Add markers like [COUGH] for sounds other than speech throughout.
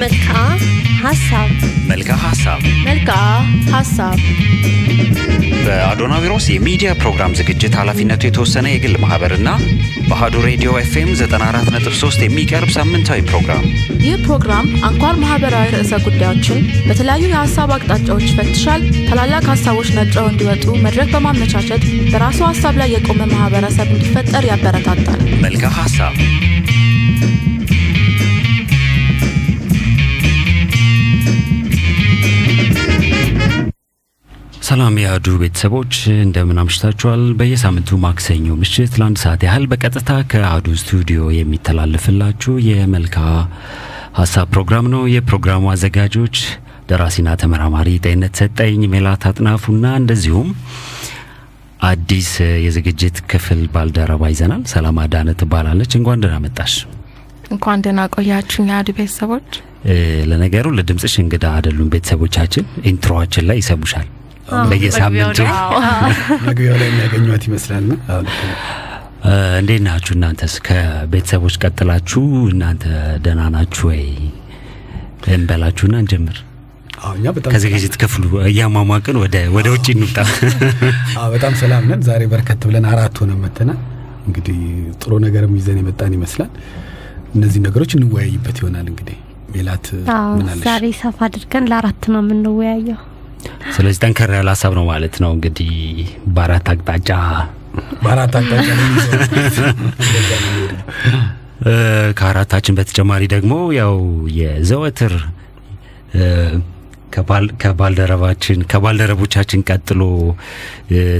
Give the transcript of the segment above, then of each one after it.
መልክዓ ሀሳብ መልክዓ ሀሳብ መልክዓ ሀሳብ በአዶናዊሮስ የሚዲያ ፕሮግራም ዝግጅት ኃላፊነቱ የተወሰነ የግል ማህበርና በአሀዱ ሬዲዮ ኤፍኤም 94.3 የሚቀርብ ሳምንታዊ ፕሮግራም። ይህ ፕሮግራም አንኳር ማህበራዊ ርዕሰ ጉዳዮችን በተለያዩ የሀሳብ አቅጣጫዎች ይፈትሻል። ታላላቅ ሀሳቦች ነጥረው እንዲወጡ መድረክ በማመቻቸት በራሱ ሀሳብ ላይ የቆመ ማህበረሰብ እንዲፈጠር ያበረታታል። መልክዓ ሀሳብ ሰላም የአህዱ ቤተሰቦች እንደምን አምሽታችኋል። በየሳምንቱ ማክሰኞ ምሽት ለአንድ ሰዓት ያህል በቀጥታ ከአህዱ ስቱዲዮ የሚተላለፍላችሁ የመልክዓ ሀሳብ ፕሮግራም ነው። የፕሮግራሙ አዘጋጆች ደራሲና ተመራማሪ ጤንነት ሰጠኝ፣ ሜላት አጥናፉና እንደዚሁም አዲስ የዝግጅት ክፍል ባልደረባ ይዘናል። ሰላም አዳነ ትባላለች። እንኳን ደህና መጣሽ። እንኳን ደህና ቆያችሁ የአህዱ ቤተሰቦች። ለነገሩ ለድምፅሽ እንግዳ አይደሉም ቤተሰቦቻችን። ኢንትሮዋችን ላይ ይሰሙሻል በየሳምንቱ [LAUGHS] መግቢያው ላይ የሚያገኟት ይመስላል ነው። እንዴት ናችሁ እናንተስ? ከቤተሰቦች ቀጥላችሁ እናንተ ደህና ናችሁ ወይ? እንበላችሁና እንጀምር። አዎ፣ እኛ በጣም ከዝግጅት ክፍሉ እያሟሟቅን ወደ ወደ ውጭ እንውጣ። [LAUGHS] አዎ፣ በጣም ሰላም ነን። ዛሬ በርከት ብለን አራት ሆነ መተናል። እንግዲህ ጥሩ ነገርም ይዘን የመጣን ይመስላል። እነዚህ ነገሮች እንወያይበት ይሆናል። እንግዲህ ሜላት? ዛሬ ሰፋ አድርገን ለአራት ነው የምንወያየው። ስለዚህ ጠንከር ያለ ሀሳብ ነው ማለት ነው። እንግዲህ በአራት አቅጣጫ በአራት አቅጣጫ ከአራታችን በተጨማሪ ደግሞ ያው የዘወትር ከባልደረባችን ከባልደረቦቻችን ቀጥሎ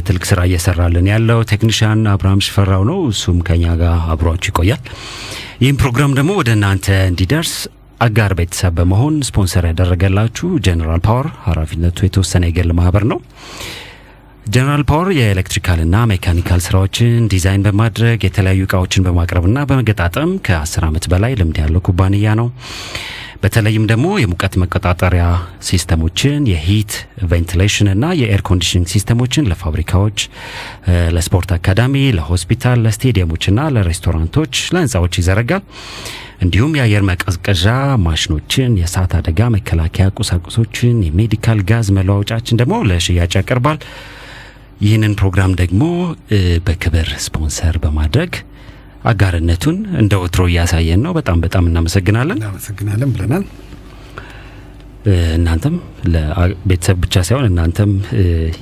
ትልቅ ስራ እየሰራልን ያለው ቴክኒሽያን አብርሃም ሽፈራው ነው። እሱም ከኛ ጋር አብሯችሁ ይቆያል። ይህም ፕሮግራም ደግሞ ወደ እናንተ እንዲደርስ አጋር ቤተሰብ በመሆን ስፖንሰር ያደረገላችሁ ጀነራል ፓወር ኃላፊነቱ የተወሰነ የግል ማህበር ነው። ጀነራል ፓወር የኤሌክትሪካልና ሜካኒካል ስራዎችን ዲዛይን በማድረግ የተለያዩ እቃዎችን በማቅረብና በመገጣጠም ከ10 ዓመት በላይ ልምድ ያለው ኩባንያ ነው። በተለይም ደግሞ የሙቀት መቆጣጠሪያ ሲስተሞችን፣ የ heat ventilation እና የ air conditioning ሲስተሞችን ለፋብሪካዎች፣ ለስፖርት አካዳሚ፣ ለሆስፒታል፣ ለስቴዲየሞችና ለሬስቶራንቶች፣ ለህንፃዎች ይዘረጋል። እንዲሁም የአየር መቀዝቀዣ ማሽኖችን፣ የእሳት አደጋ መከላከያ ቁሳቁሶችን፣ የ medical gas መለዋወጫችን ደግሞ ለሽያጭ ያቀርባል። ይህንን ፕሮግራም ደግሞ በክብር ስፖንሰር በማድረግ አጋርነቱን እንደ ወትሮ እያሳየን ነው። በጣም በጣም እናመሰግናለን። እናመሰግናለን ብለናል። እናንተም ለቤተሰብ ብቻ ሳይሆን እናንተም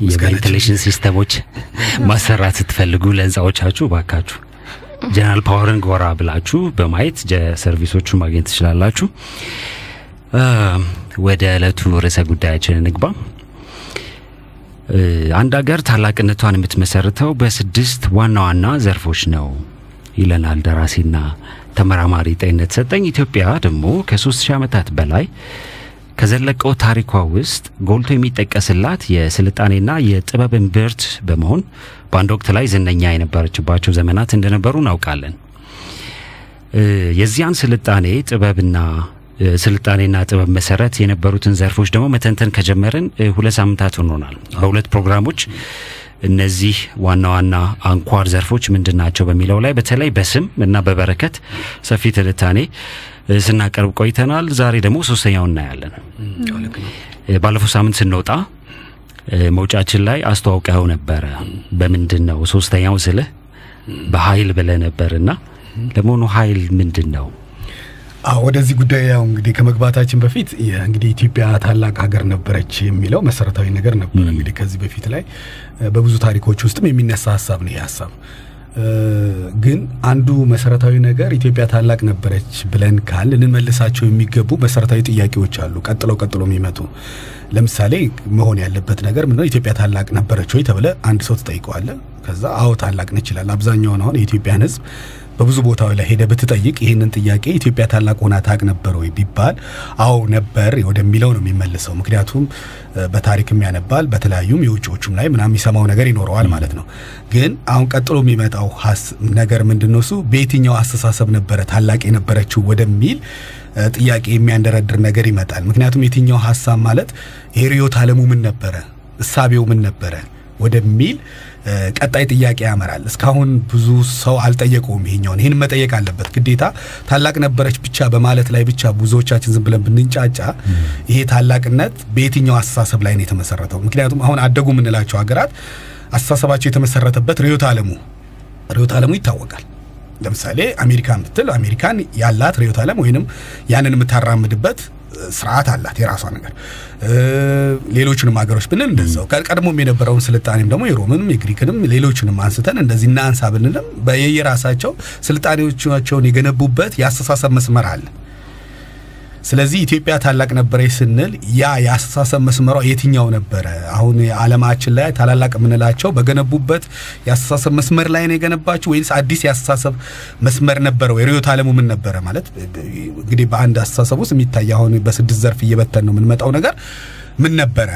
የ ventilation ሲስተሞች [LAUGHS] ማሰራት ስትፈልጉ ለህንፃዎቻችሁ ባካችሁ ጀነራል ፓወርን ጎራ ብላችሁ በማየት ሰርቪሶቹን ማግኘት ትችላላችሁ። ወደ ዕለቱ ርዕሰ ጉዳያችን እንግባ። እ፣ አንድ ሀገር ታላቅነቷን የምትመሰርተው በስድስት ዋና ዋና ዘርፎች ነው ይለናል ደራሲና ተመራማሪ ጤንነት ሰጠኝ። ኢትዮጵያ ደግሞ ከሶስት ሺህ ዓመታት በላይ ከዘለቀው ታሪኳ ውስጥ ጎልቶ የሚጠቀስላት የስልጣኔና የጥበብ እምብርት በመሆን በአንድ ወቅት ላይ ዝነኛ የነበረችባቸው ዘመናት እንደነበሩ እናውቃለን። የዚያን ስልጣኔ ጥበብና ስልጣኔና ጥበብ መሰረት የነበሩትን ዘርፎች ደግሞ መተንተን ከጀመርን ሁለት ሳምንታት ሆኖናል። በሁለት ፕሮግራሞች እነዚህ ዋና ዋና አንኳር ዘርፎች ምንድን ናቸው በሚለው ላይ በተለይ በስም እና በበረከት ሰፊ ትንታኔ ስናቀርብ ቆይተናል። ዛሬ ደግሞ ሶስተኛውን እናያለን። ባለፈው ሳምንት ስንወጣ መውጫችን ላይ አስተዋውቀው ነበረ። በምንድን ነው ሶስተኛው ስልህ በኃይል ብለህ ነበርና ለመሆኑ ኃይል ምንድን ነው? አዎ ወደዚህ ጉዳይ ያው እንግዲህ ከመግባታችን በፊት እንግዲህ ኢትዮጵያ ታላቅ ሀገር ነበረች የሚለው መሰረታዊ ነገር ነበር። እንግዲህ ከዚህ በፊት ላይ በብዙ ታሪኮች ውስጥም የሚነሳ ሀሳብ ነው ይህ ሀሳብ። ግን አንዱ መሰረታዊ ነገር ኢትዮጵያ ታላቅ ነበረች ብለን ካል ልንመልሳቸው የሚገቡ መሰረታዊ ጥያቄዎች አሉ፣ ቀጥሎ ቀጥሎ የሚመጡ ለምሳሌ መሆን ያለበት ነገር ምንድነው? ኢትዮጵያ ታላቅ ነበረች ወይ ተብለ አንድ ሰው ትጠይቀዋለ። ከዛ አዎ ታላቅ ነች ይላል። አብዛኛውን አሁን የኢትዮጵያን ሕዝብ በብዙ ቦታዎች ላይ ሄደ ብትጠይቅ ይህንን ጥያቄ ኢትዮጵያ ታላቅ ሆና ታቅ ነበር ወይ ቢባል አዎ ነበር ወደሚለው ነው የሚመልሰው። ምክንያቱም በታሪክም ያነባል በተለያዩም የውጭዎቹም ላይ ምናምን የሚሰማው ነገር ይኖረዋል ማለት ነው። ግን አሁን ቀጥሎ የሚመጣው ነገር ምንድን በየትኛው አስተሳሰብ ነበረ ታላቅ የነበረችው ወደሚል ጥያቄ የሚያንደረድር ነገር ይመጣል። ምክንያቱም የትኛው ሀሳብ ማለት ይሄ ርዕዮተ ዓለሙ ምን ነበረ፣ እሳቤው ምን ነበረ ወደሚል ቀጣይ ጥያቄ ያመራል። እስካሁን ብዙ ሰው አልጠየቀውም። ይሄኛውን ይህን መጠየቅ አለበት ግዴታ። ታላቅ ነበረች ብቻ በማለት ላይ ብቻ ብዙዎቻችን ዝም ብለን ብንንጫጫ ይሄ ታላቅነት በየትኛው አስተሳሰብ ላይ ነው የተመሰረተው? ምክንያቱም አሁን አደጉ የምንላቸው ሀገራት አስተሳሰባቸው የተመሰረተበት ርዕዮተ ዓለሙ ርዕዮተ ዓለሙ ይታወቃል። ለምሳሌ አሜሪካን ብትል አሜሪካን ያላት ርዕዮተ ዓለም ወይንም ያንን የምታራምድበት ስርዓት አላት የራሷ ነገር። ሌሎችንም ሀገሮች ብንል እንደዛው ቀድሞም የነበረውን ስልጣኔም ደግሞ የሮምንም የግሪክንም ሌሎችንም አንስተን እንደዚህ እናንሳ ብንልም በየራሳቸው ስልጣኔዎቻቸውን የገነቡበት የአስተሳሰብ መስመር አለ። ስለዚህ ኢትዮጵያ ታላቅ ነበረች ስንል ያ የአስተሳሰብ መስመሯ የትኛው ነበረ? አሁን የዓለማችን ላይ ታላላቅ የምንላቸው በገነቡበት የአስተሳሰብ መስመር ላይ ነው የገነባቸው ወይስ አዲስ የአስተሳሰብ መስመር ነበረው? የርዕዮተ ዓለሙ ምን ነበረ ማለት እንግዲህ በአንድ አስተሳሰብ ውስጥ የሚታይ አሁን በስድስት ዘርፍ እየበተን ነው የምንመጣው ነገር ምን ነበረ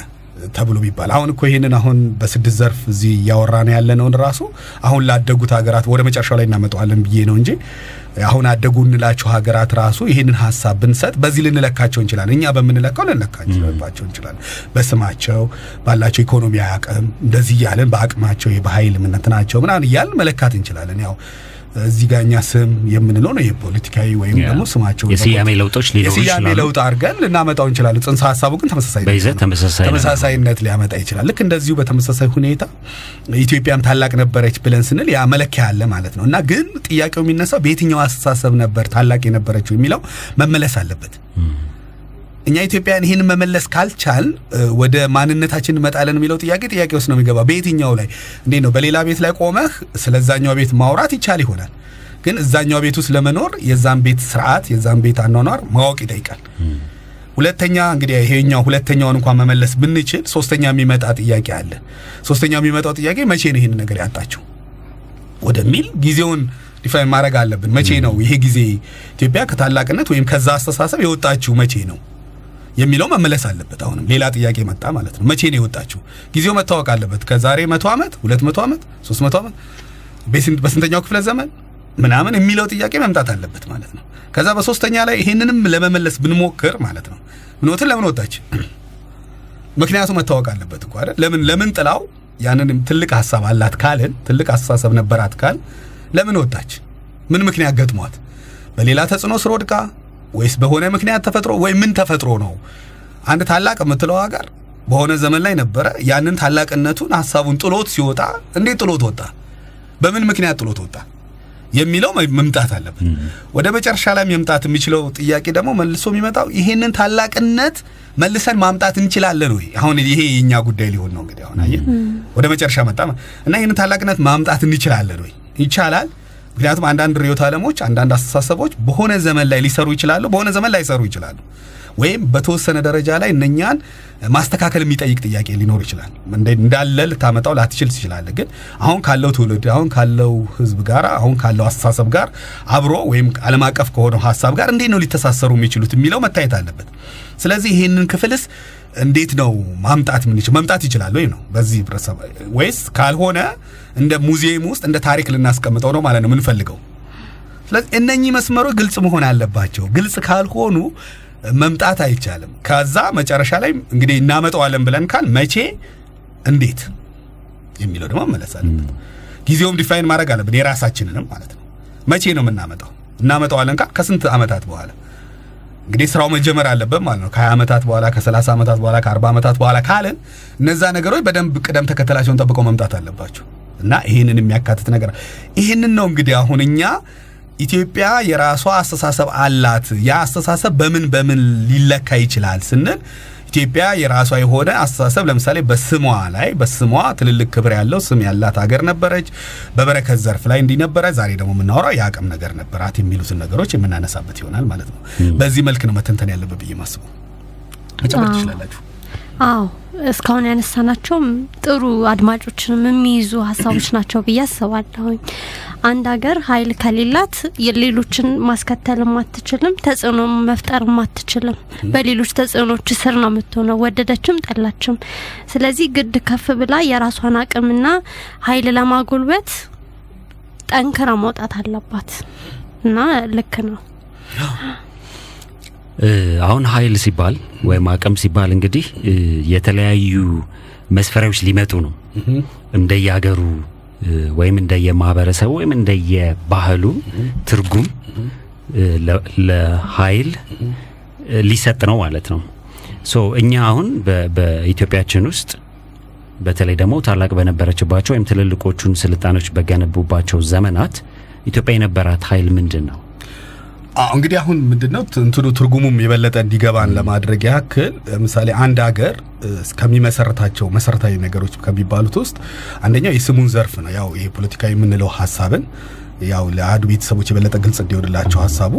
ተብሎ ቢባል አሁን እኮ ይህንን አሁን በስድስት ዘርፍ እዚህ እያወራ ነው ያለነውን ራሱ አሁን ላደጉት ሀገራት ወደ መጨረሻው ላይ እናመጣዋለን ብዬ ነው እንጂ አሁን አደጉ እንላቸው ሀገራት ራሱ ይህንን ሀሳብ ብንሰጥ በዚህ ልንለካቸው እንችላለን። እኛ በምንለካው ልንለካቸው እንችላለን። በስማቸው ባላቸው ኢኮኖሚ አቅም እንደዚህ እያለን በአቅማቸው በኃይል ምንትናቸው ምናምን እያልን መለካት እንችላለን። ያው እዚህ ጋር እኛ ስም የምንለው ነው የፖለቲካዊ ወይም ደግሞ ስማቸው የስያሜ ለውጦች ሊኖሩ የስያሜ ለውጥ አድርገን ልናመጣው እንችላለን። ጽንሰ ሀሳቡ ግን ተመሳሳይ በይዘት ተመሳሳይነት ሊያመጣ ይችላል። ልክ እንደዚሁ በተመሳሳይ ሁኔታ ኢትዮጵያም ታላቅ ነበረች ብለን ስንል ያ መለኪያ አለ ማለት ነው እና ግን ጥያቄው የሚነሳው በየትኛው አስተሳሰብ ነበር ታላቅ የነበረችው የሚለው መመለስ አለበት። እኛ ኢትዮጵያን ይህን መመለስ ካልቻል ወደ ማንነታችን እንመጣለን የሚለው ጥያቄ ጥያቄ ውስጥ ነው የሚገባ። በየትኛው ላይ እንዴ ነው? በሌላ ቤት ላይ ቆመህ ስለዛኛው ቤት ማውራት ይቻል ይሆናል፣ ግን እዛኛው ቤት ውስጥ ለመኖር የዛን ቤት ስርዓት የዛን ቤት አኗኗር ማወቅ ይጠይቃል። ሁለተኛ እንግዲህ ይሄኛው ሁለተኛውን እንኳን መመለስ ብንችል ሶስተኛ የሚመጣ ጥያቄ አለ። ሶስተኛው የሚመጣው ጥያቄ መቼ ነው ይህን ነገር ያጣችው ወደሚል ጊዜውን define ማድረግ አለብን። መቼ ነው ይሄ ጊዜ ኢትዮጵያ ከታላቅነት ወይም ከዛ አስተሳሰብ የወጣችው መቼ ነው የሚለው መመለስ አለበት። አሁንም ሌላ ጥያቄ መጣ ማለት ነው። መቼ ነው የወጣችው? ጊዜው መታወቅ አለበት። ከዛሬ መቶ ዓመት፣ ሁለት መቶ ዓመት፣ ሶስት መቶ ዓመት በስንተኛው ክፍለ ዘመን ምናምን የሚለው ጥያቄ መምጣት አለበት ማለት ነው። ከዛ በሶስተኛ ላይ ይሄንንም ለመመለስ ብንሞክር ማለት ነው ምኖትን ለምን ወጣች? ምክንያቱ መታወቅ አለበት እኮ አይደል? ለምን ለምን ጥላው ያንንም ትልቅ ሀሳብ አላት ካልን ትልቅ አስተሳሰብ ነበራት ካል ለምን ወጣች? ምን ምክንያት ገጥሟት? በሌላ ተጽዕኖ ስር ወድቃ ወይስ በሆነ ምክንያት ተፈጥሮ ወይ ምን ተፈጥሮ ነው? አንድ ታላቅ የምትለው ሀገር በሆነ ዘመን ላይ ነበረ። ያንን ታላቅነቱን ሀሳቡን ጥሎት ሲወጣ እንዴት ጥሎት ወጣ? በምን ምክንያት ጥሎት ወጣ የሚለው መምጣት አለበት። ወደ መጨረሻ ላይ መምጣት የሚችለው ጥያቄ ደግሞ መልሶ የሚመጣው ይሄንን ታላቅነት መልሰን ማምጣት እንችላለን ወይ? አሁን ይሄ የኛ ጉዳይ ሊሆን ነው እንግዲህ። አሁን አየህ ወደ መጨረሻ መጣ እና ይህንን ታላቅነት ማምጣት እንችላለን ወይ? ይቻላል። ምክንያቱም አንዳንድ ርዕዮተ ዓለሞች አንዳንድ አስተሳሰቦች በሆነ ዘመን ላይ ሊሰሩ ይችላሉ፣ በሆነ ዘመን ላይሰሩ ይችላሉ። ወይም በተወሰነ ደረጃ ላይ እነኛን ማስተካከል የሚጠይቅ ጥያቄ ሊኖር ይችላል። እንዳለ ልታመጣው ላትችል ትችላለህ። ግን አሁን ካለው ትውልድ አሁን ካለው ሕዝብ ጋር አሁን ካለው አስተሳሰብ ጋር አብሮ ወይም ዓለም አቀፍ ከሆነው ሀሳብ ጋር እንዴት ነው ሊተሳሰሩ የሚችሉት የሚለው መታየት አለበት። ስለዚህ ይህንን ክፍልስ እንዴት ነው ማምጣት የምንችል መምጣት ይችላል ወይ ነው በዚህ ህብረተሰብ ወይስ ካልሆነ እንደ ሙዚየም ውስጥ እንደ ታሪክ ልናስቀምጠው ነው ማለት ነው የምንፈልገው። ስለዚህ እነኚህ መስመሮች ግልጽ መሆን አለባቸው። ግልጽ ካልሆኑ መምጣት አይቻልም። ከዛ መጨረሻ ላይ እንግዲህ እናመጣዋለን ብለን ካል መቼ፣ እንዴት የሚለው ደግሞ መመለስ ጊዜውም define ማድረግ አለብን የራሳችንንም ማለት ነው። መቼ ነው የምናመጣው? እናመጣዋለን ካል ከስንት ዓመታት በኋላ እንግዲህ ስራው መጀመር አለበት ማለት ነው። ከ20 ዓመታት በኋላ ከ30 ዓመታት በኋላ ከ40 ዓመታት በኋላ ካለን እነዛ ነገሮች በደንብ ቅደም ተከተላቸውን ጠብቀው መምጣት አለባቸው እና ይህንን የሚያካትት ነገር ይህንን ነው እንግዲህ አሁን እኛ ኢትዮጵያ የራሷ አስተሳሰብ አላት። ያ አስተሳሰብ በምን በምን ሊለካ ይችላል ስንል ኢትዮጵያ የራሷ የሆነ አስተሳሰብ ለምሳሌ በስሟ ላይ በስሟ ትልልቅ ክብር ያለው ስም ያላት ሀገር ነበረች። በበረከት ዘርፍ ላይ እንዲህ ነበረ። ዛሬ ደግሞ የምናወራው የአቅም ነገር ነበራት የሚሉትን ነገሮች የምናነሳበት ይሆናል ማለት ነው። በዚህ መልክ ነው መተንተን ያለበት ብዬ ማስበው። መጨመር ትችላላችሁ። አዎ እስካሁን ያነሳናቸውም ጥሩ አድማጮችንም የሚይዙ ሀሳቦች ናቸው ብዬ አስባለሁኝ። አንድ ሀገር ኃይል ከሌላት የሌሎችን ማስከተልም አትችልም፣ ተጽዕኖ መፍጠርም አትችልም። በሌሎች ተጽዕኖች ስር ነው የምትሆነው ወደደችም ጠላችም። ስለዚህ ግድ ከፍ ብላ የራሷን አቅምና ኃይል ለማጎልበት ጠንክራ መውጣት አለባት እና ልክ ነው። አሁን ኃይል ሲባል ወይም አቅም ሲባል እንግዲህ የተለያዩ መስፈሪያዎች ሊመጡ ነው እንደየሀገሩ ወይም እንደየማህበረሰቡ ወይም እንደየባህሉ ትርጉም ለኃይል ሊሰጥ ነው ማለት ነው። ሶ እኛ አሁን በኢትዮጵያችን ውስጥ በተለይ ደግሞ ታላቅ በነበረችባቸው ወይም ትልልቆቹን ስልጣኖች በገነቡባቸው ዘመናት ኢትዮጵያ የነበራት ኃይል ምንድን ነው? እንግዲህ አሁን ምንድነው እንትኑ ትርጉሙም የበለጠ እንዲገባን ለማድረግ ያክል ለምሳሌ አንድ ሀገር ከሚመሰረታቸው መሰረታዊ ነገሮች ከሚባሉት ውስጥ አንደኛው የስሙን ዘርፍ ነው። ያው ይሄ ፖለቲካዊ የምንለው ሀሳብን ያው ለአህዱ ቤተሰቦች የበለጠ ግልጽ እንዲሆንላቸው ሀሳቡ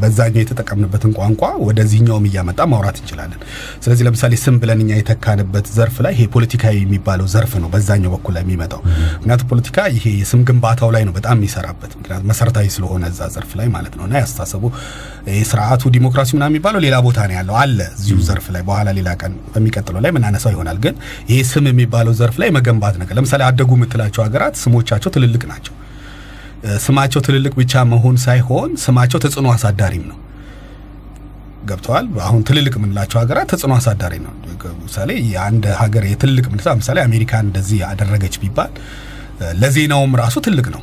በዛኛው የተጠቀምንበትን ቋንቋ ወደዚህኛውም እያመጣ ማውራት እንችላለን። ስለዚህ ለምሳሌ ስም ብለን እኛ የተካንበት ዘርፍ ላይ ይሄ ፖለቲካዊ የሚባለው ዘርፍ ነው በዛኛው በኩል ላይ የሚመጣው። ምክንያቱም ፖለቲካ ይሄ የስም ግንባታው ላይ ነው በጣም የሚሰራበት፣ ምክንያቱም መሰረታዊ ስለሆነ እዛ ዘርፍ ላይ ማለት ነው። እና ያስተሳሰቡ ስርዓቱ ዲሞክራሲ ምናምን የሚባለው ሌላ ቦታ ነው ያለው አለ እዚሁ ዘርፍ ላይ በኋላ ሌላ ቀን በሚቀጥለው ላይ ምናነሳው ይሆናል። ግን ይሄ ስም የሚባለው ዘርፍ ላይ መገንባት ነገር ለምሳሌ አደጉ የምትላቸው ሀገራት ስሞቻቸው ትልልቅ ናቸው። ስማቸው ትልልቅ ብቻ መሆን ሳይሆን ስማቸው ተጽዕኖ አሳዳሪም ነው። ገብተዋል። አሁን ትልልቅ የምንላቸው ሀገራት ተጽዕኖ አሳዳሪ ነው። ምሳሌ የአንድ ሀገር የትልቅ ምንሳ ምሳሌ አሜሪካን እንደዚህ ያደረገች ቢባል ለዜናውም ራሱ ትልቅ ነው።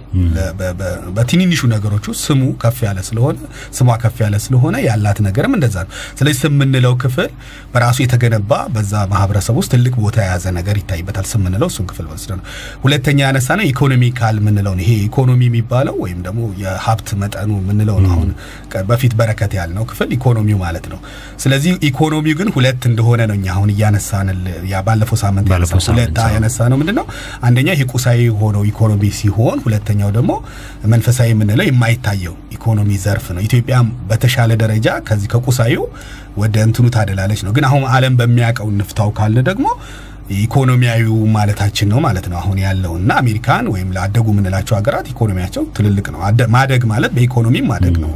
በትንንሹ ነገሮች ውስጥ ስሙ ከፍ ያለ ስለሆነ ስሟ ከፍ ያለ ስለሆነ ያላት ነገርም እንደዛ ነው። ስለዚህ ስም የምንለው ክፍል በራሱ የተገነባ በዛ ማህበረሰብ ውስጥ ትልቅ ቦታ የያዘ ነገር ይታይበታል። ስም የምንለው እሱን ክፍል ወስደ ነው። ሁለተኛ ያነሳ ነው ኢኮኖሚካል የምንለው ይሄ ኢኮኖሚ የሚባለው ወይም ደግሞ የሀብት መጠኑ የምንለው ነው። አሁን በፊት በረከት ያልነው ክፍል ኢኮኖሚው ማለት ነው። ስለዚህ ኢኮኖሚው ግን ሁለት እንደሆነ ነው እኛ አሁን እያነሳን ባለፈው ሳምንት ሁለት ያነሳ ነው ምንድን ነው አንደኛ ይሄ ቁሳዊ የሆነው ኢኮኖሚ ሲሆን ሁለተኛው ደግሞ መንፈሳዊ የምንለው የማይታየው ኢኮኖሚ ዘርፍ ነው። ኢትዮጵያ በተሻለ ደረጃ ከዚህ ከቁሳዩ ወደ እንትኑ ታደላለች ነው። ግን አሁን ዓለም በሚያውቀው ንፍታው ካለ ደግሞ ኢኮኖሚያዊው ማለታችን ነው ማለት ነው። አሁን ያለውና አሜሪካን ወይም ለአደጉ የምንላቸው ሀገራት ኢኮኖሚያቸው ትልልቅ ነው። ማደግ ማለት በኢኮኖሚም ማደግ ነው፣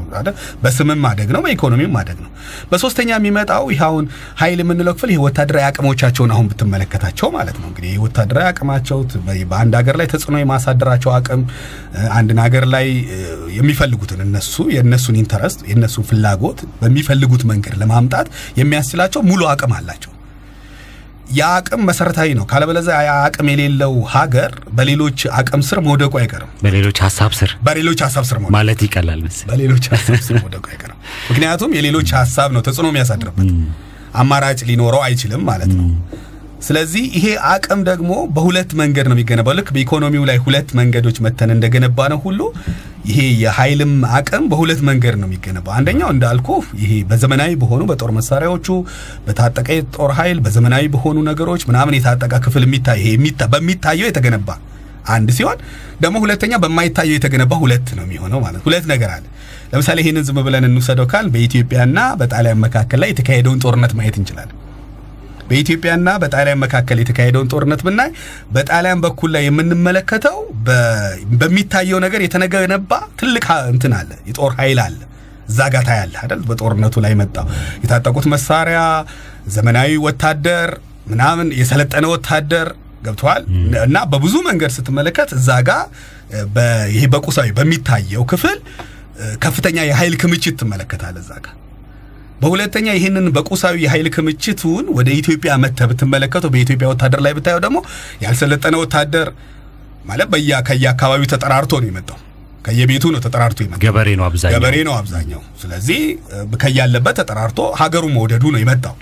በስምም ማደግ ነው፣ በኢኮኖሚም ማደግ ነው። በሶስተኛ የሚመጣው ይህ አሁን ኃይል የምንለው ክፍል ይህ ወታደራዊ አቅሞቻቸውን አሁን ብትመለከታቸው ማለት ነው እንግዲህ ወታደራዊ አቅማቸው በአንድ ሀገር ላይ ተጽዕኖ የማሳደራቸው አቅም አንድን ሀገር ላይ የሚፈልጉትን እነሱ የእነሱን interest የእነሱን ፍላጎት በሚፈልጉት መንገድ ለማምጣት የሚያስችላቸው ሙሉ አቅም አላቸው። የአቅም መሰረታዊ ነው። ካለበለዚያ አቅም የሌለው ሀገር በሌሎች አቅም ስር መውደቁ አይቀርም። በሌሎች ሀሳብ ስር በሌሎች ሀሳብ ስር ማለት ይቀላል መሰለኝ። በሌሎች ሀሳብ ስር መውደቁ አይቀርም። ምክንያቱም የሌሎች ሀሳብ ነው ተጽዕኖ የሚያሳድርበት አማራጭ ሊኖረው አይችልም ማለት ነው። ስለዚህ ይሄ አቅም ደግሞ በሁለት መንገድ ነው የሚገነባው። ልክ በኢኮኖሚው ላይ ሁለት መንገዶች መተን እንደገነባ ነው ሁሉ ይሄ የኃይልም አቅም በሁለት መንገድ ነው የሚገነባው። አንደኛው እንዳልኩ ይሄ በዘመናዊ በሆኑ በጦር መሳሪያዎቹ በታጠቀ የጦር ኃይል በዘመናዊ በሆኑ ነገሮች ምናምን የታጠቀ ክፍል በሚታየው የተገነባ አንድ ሲሆን ደግሞ ሁለተኛ በማይታየው የተገነባ ሁለት ነው የሚሆነው ማለት ሁለት ነገር አለ። ለምሳሌ ይህንን ዝም ብለን እንውሰደው ካል በኢትዮጵያና በጣሊያን መካከል ላይ የተካሄደውን ጦርነት ማየት እንችላለን። በኢትዮጵያና በጣሊያን መካከል የተካሄደውን ጦርነት ብናይ በጣሊያን በኩል ላይ የምንመለከተው በሚታየው ነገር የተገነባ ትልቅ እንትን አለ፣ የጦር ኃይል አለ። እዛ ጋ ታያለህ አይደል? በጦርነቱ ላይ መጣው የታጠቁት መሳሪያ፣ ዘመናዊ ወታደር ምናምን፣ የሰለጠነ ወታደር ገብተዋል። እና በብዙ መንገድ ስትመለከት እዛ ጋ ይሄ በቁሳዊ በሚታየው ክፍል ከፍተኛ የኃይል ክምችት ትመለከታለህ እዛ ጋር በሁለተኛ ይህንን በቁሳዊ የኃይል ክምችቱን ወደ ኢትዮጵያ መጥተህ ብትመለከተው በኢትዮጵያ ወታደር ላይ ብታየው ደግሞ ያልሰለጠነ ወታደር ማለት በያ ከየአካባቢው ተጠራርቶ ነው የመጣው። ከየቤቱ ነው ተጠራርቶ የመጣው። ገበሬ ነው አብዛኛው ገበሬ ነው አብዛኛው። ስለዚህ ከያለበት ተጠራርቶ ሀገሩ መውደዱ ነው የመጣው።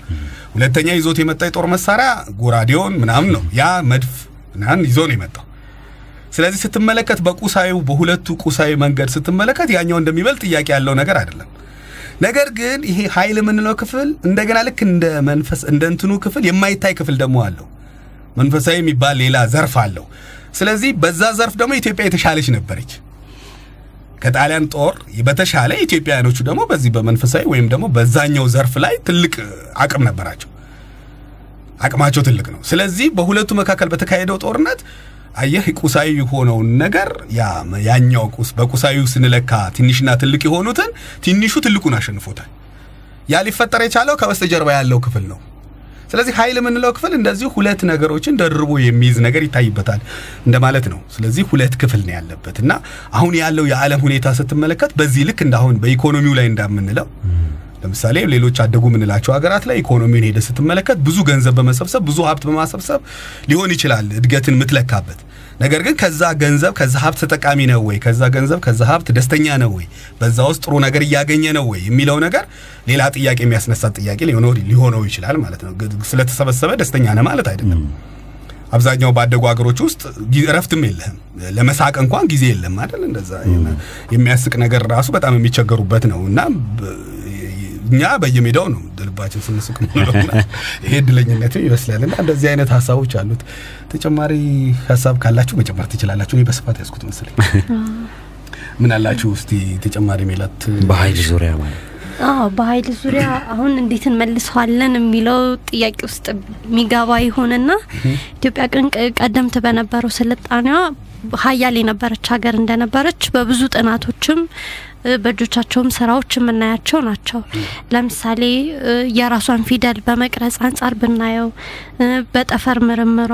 ሁለተኛ ይዞት የመጣ የጦር መሳሪያ ጎራዴውን ምናምን ነው ያ መድፍ ምናምን ይዞ ነው የመጣው። ስለዚህ ስትመለከት በቁሳዩ በሁለቱ ቁሳዊ መንገድ ስትመለከት ያኛው እንደሚበልጥ ጥያቄ ያለው ነገር አይደለም። ነገር ግን ይሄ ኃይል የምንለው ክፍል እንደገና ልክ እንደ መንፈስ እንደ እንትኑ ክፍል የማይታይ ክፍል ደግሞ አለው። መንፈሳዊ የሚባል ሌላ ዘርፍ አለው። ስለዚህ በዛ ዘርፍ ደግሞ ኢትዮጵያ የተሻለች ነበረች ከጣሊያን ጦር በተሻለ ኢትዮጵያውያኖቹ ደግሞ በዚህ በመንፈሳዊ ወይም ደግሞ በዛኛው ዘርፍ ላይ ትልቅ አቅም ነበራቸው። አቅማቸው ትልቅ ነው። ስለዚህ በሁለቱ መካከል በተካሄደው ጦርነት አየህ ቁሳዊ የሆነውን ነገር ያኛው ቁስ በቁሳዊ ስንለካ ትንሽና ትልቅ የሆኑትን ትንሹ ትልቁን አሸንፎታል። ያ ሊፈጠር የቻለው ከበስተጀርባ ያለው ክፍል ነው። ስለዚህ ኃይል የምንለው ክፍል እንደዚሁ ሁለት ነገሮችን ደርቦ የሚይዝ ነገር ይታይበታል እንደማለት ነው። ስለዚህ ሁለት ክፍል ነው ያለበት እና አሁን ያለው የዓለም ሁኔታ ስትመለከት በዚህ ልክ እንዳሁን በኢኮኖሚው ላይ እንዳምንለው ለምሳሌ ሌሎች አደጉ የምንላቸው ሀገራት ላይ ኢኮኖሚውን ሄደ ስትመለከት ብዙ ገንዘብ በመሰብሰብ ብዙ ሀብት በማሰብሰብ ሊሆን ይችላል እድገትን የምትለካበት። ነገር ግን ከዛ ገንዘብ ከዛ ሀብት ተጠቃሚ ነው ወይ፣ ከዛ ገንዘብ ከዛ ሀብት ደስተኛ ነው ወይ፣ በዛ ውስጥ ጥሩ ነገር እያገኘ ነው ወይ የሚለው ነገር ሌላ ጥያቄ የሚያስነሳት ጥያቄ ሊሆነው ይችላል ማለት ነው። ስለተሰበሰበ ደስተኛ ነህ ማለት አይደለም። አብዛኛው ባደጉ ሀገሮች ውስጥ እረፍትም የለህም። ለመሳቅ እንኳን ጊዜ የለም አይደል? እንደዛ የሚያስቅ ነገር ራሱ በጣም የሚቸገሩበት ነው እና እኛ በየሜዳው ነው ልባችን ስንስቅ [LAUGHS] ይሄ እድለኝነት ይመስላል። እና እንደዚህ አይነት ሀሳቦች አሉት። ተጨማሪ ሀሳብ ካላችሁ መጨመር ትችላላችሁ። እኔ በስፋት ያዝኩት መሰለኝ። [LAUGHS] ምን አላችሁ እስቲ ተጨማሪ ሜላት? በኃይል ዙሪያ ማለት አዎ በኃይል ዙሪያ አሁን እንዴት እንመልሰዋለን የሚለው ጥያቄ ውስጥ የሚገባ ይሁንና ኢትዮጵያ ግን ቀደምት በነበረው ስልጣኔዋ ሀያል የነበረች ሀገር እንደነበረች በብዙ ጥናቶችም በእጆቻቸውም ስራዎች የምናያቸው ናቸው። ለምሳሌ የራሷን ፊደል በመቅረጽ አንጻር ብናየው በጠፈር ምርምሯ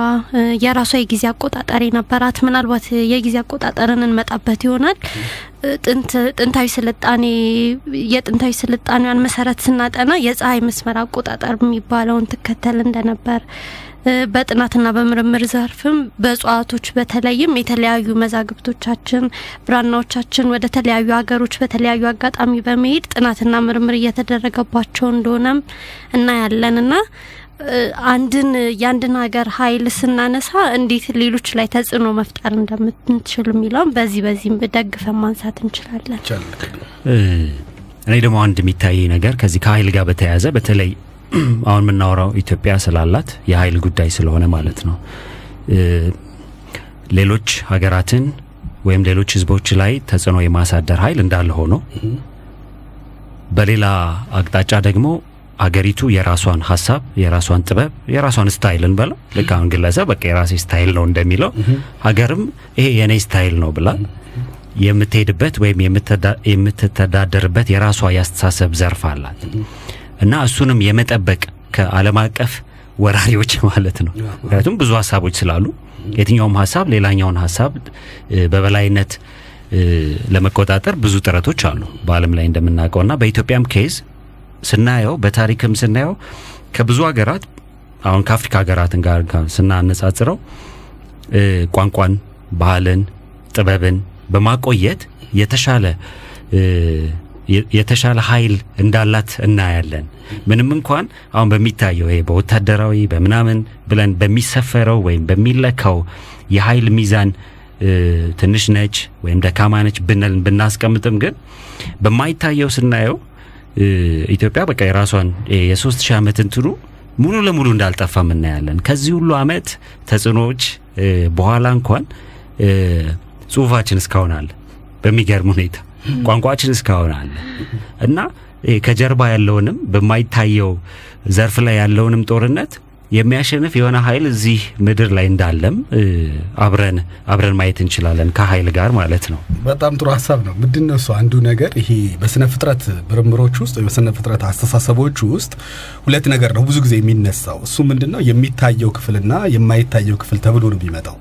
የራሷ የጊዜ አቆጣጠር የነበራት ምናልባት የጊዜ አቆጣጠርን እንመጣበት ይሆናል። ጥንታዊ ስልጣኔ የጥንታዊ ስልጣኔዋን መሰረት ስናጠና የፀሐይ መስመር አቆጣጠር የሚባለውን ትከተል እንደነበር በጥናትና በምርምር ዘርፍም በእጽዋቶች በተለይም የተለያዩ መዛግብቶቻችን ብራናዎቻችን ወደ ተለያዩ ሀገሮች በተለያዩ አጋጣሚ በመሄድ ጥናትና ምርምር እየተደረገባቸው እንደሆነም እናያለንና አንድን የአንድን ሀገር ኃይል ስናነሳ እንዴት ሌሎች ላይ ተጽዕኖ መፍጠር እንደምንችል የሚለውም በዚህ በዚህም ደግፈን ማንሳት እንችላለን። እኔ ደግሞ አንድ የሚታይ ነገር ከዚህ ከኃይል ጋር በተያያዘ በተለይ [CLEARS THROAT] አሁን የምናወራው ኢትዮጵያ ስላላት የኃይል ጉዳይ ስለሆነ ማለት ነው። ሌሎች ሀገራትን ወይም ሌሎች ሕዝቦች ላይ ተጽዕኖ የማሳደር ኃይል እንዳለ ሆኖ በሌላ አቅጣጫ ደግሞ አገሪቱ የራሷን ሀሳብ፣ የራሷን ጥበብ፣ የራሷን style እንበለው ልክ አሁን ግለሰብ በቃ የራሴ style ነው እንደሚለው ሀገርም ይሄ የኔ style ነው ብላ የምትሄድበት ወይም የምትተዳደርበት የራሷ ያስተሳሰብ ዘርፍ አላት እና እሱንም የመጠበቅ ከዓለም አቀፍ ወራሪዎች [LAUGHS] ማለት ነው። ምክንያቱም ብዙ ሀሳቦች ስላሉ የትኛውም ሀሳብ ሌላኛውን ሀሳብ በበላይነት ለመቆጣጠር ብዙ ጥረቶች አሉ በዓለም ላይ እንደምናውቀውና በኢትዮጵያም ኬዝ ስናየው በታሪክም ስናየው ከብዙ ሀገራት አሁን ከአፍሪካ ሀገራትን ጋር ስናነጻጽረው ቋንቋን፣ ባህልን፣ ጥበብን በማቆየት የተሻለ የተሻለ ኃይል እንዳላት እናያለን። ምንም እንኳን አሁን በሚታየው ይሄ በወታደራዊ በምናምን ብለን በሚሰፈረው ወይም በሚለካው የኃይል ሚዛን ትንሽ ነች ወይም ደካማ ነች ብንል ብናስቀምጥም ግን በማይታየው ስናየው ኢትዮጵያ በቃ የራሷን የሶስት ሺህ ዓመት እንትኑ ሙሉ ለሙሉ እንዳልጠፋም እናያለን። ከዚህ ሁሉ ዓመት ተጽዕኖዎች በኋላ እንኳን ጽሁፋችን እስካሁን አለ። በሚገርም ሁኔታ ቋንቋችን እስካሁን አለ። እና ከጀርባ ያለውንም በማይታየው ዘርፍ ላይ ያለውንም ጦርነት የሚያሸንፍ የሆነ ኃይል እዚህ ምድር ላይ እንዳለም አብረን አብረን ማየት እንችላለን ከኃይል ጋር ማለት ነው። በጣም ጥሩ ሀሳብ ነው። ምንድን ነው እሱ አንዱ ነገር ይሄ በስነ ፍጥረት ምርምሮች ውስጥ በስነ ፍጥረት አስተሳሰቦች ውስጥ ሁለት ነገር ነው ብዙ ጊዜ የሚነሳው። እሱ ምንድን ነው የሚታየው ክፍልና የማይታየው ክፍል ተብሎ ነው የሚመጣው።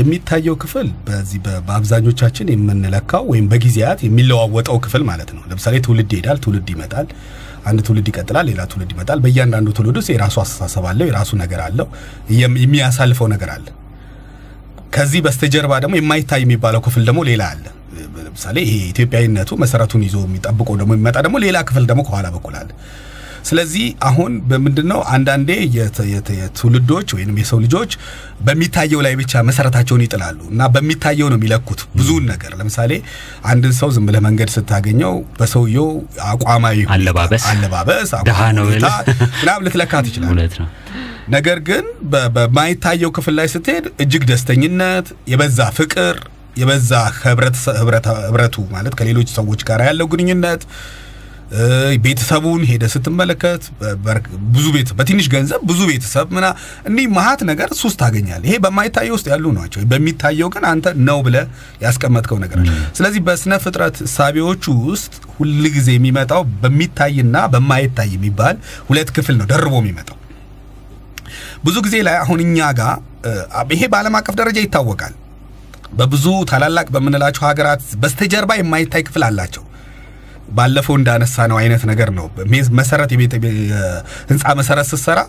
የሚታየው ክፍል በዚህ በአብዛኞቻችን የምንለካው ወይም በጊዜያት የሚለዋወጠው ክፍል ማለት ነው። ለምሳሌ ትውልድ ይሄዳል፣ ትውልድ ይመጣል አንድ ትውልድ ይቀጥላል፣ ሌላ ትውልድ ይመጣል። በእያንዳንዱ ትውልድ ውስጥ የራሱ አስተሳሰብ አለው፣ የራሱ ነገር አለው፣ የሚያሳልፈው ነገር አለ። ከዚህ በስተጀርባ ደግሞ የማይታይ የሚባለው ክፍል ደግሞ ሌላ አለ። ለምሳሌ ይሄ ኢትዮጵያዊነቱ መሰረቱን ይዞ የሚጠብቀው ደግሞ የሚመጣ ደግሞ ሌላ ክፍል ደግሞ ከኋላ በኩል አለ። ስለዚህ አሁን በምንድን ነው አንዳንዴ የትውልዶች ወይም የሰው ልጆች በሚታየው ላይ ብቻ መሰረታቸውን ይጥላሉ እና በሚታየው ነው የሚለኩት ብዙውን ነገር። ለምሳሌ አንድን ሰው ዝም ብለህ መንገድ ስታገኘው በሰውየው አቋማዊ አለባበስ አለባበስ [LAUGHS] ምናምን ልትለካ ትችላለህ። ነገር ግን በማይታየው ክፍል ላይ ስትሄድ እጅግ ደስተኝነት፣ የበዛ ፍቅር፣ የበዛ ህብረቱ ማለት ከሌሎች ሰዎች ጋር ያለው ግንኙነት ቤተሰቡን ሄደ ስትመለከት ብዙ ቤት በትንሽ ገንዘብ ብዙ ቤተሰብ ምና እንዲህ መሀት ነገር ሱስ ታገኛል። ይሄ በማይታየው ውስጥ ያሉ ናቸው። በሚታየው ግን አንተ ነው ብለ ያስቀመጥከው ነገር። ስለዚህ በስነ ፍጥረት እሳቤዎቹ ውስጥ ሁል ጊዜ የሚመጣው በሚታይና በማይታይ የሚባል ሁለት ክፍል ነው ደርቦ የሚመጣው። ብዙ ጊዜ ላይ አሁን እኛ ጋር ይሄ በዓለም አቀፍ ደረጃ ይታወቃል። በብዙ ታላላቅ በምንላቸው ሀገራት በስተጀርባ የማይታይ ክፍል አላቸው። ባለፈው እንዳነሳ ነው አይነት ነገር ነው። መሰረት ህንፃ መሰረት ስትሰራ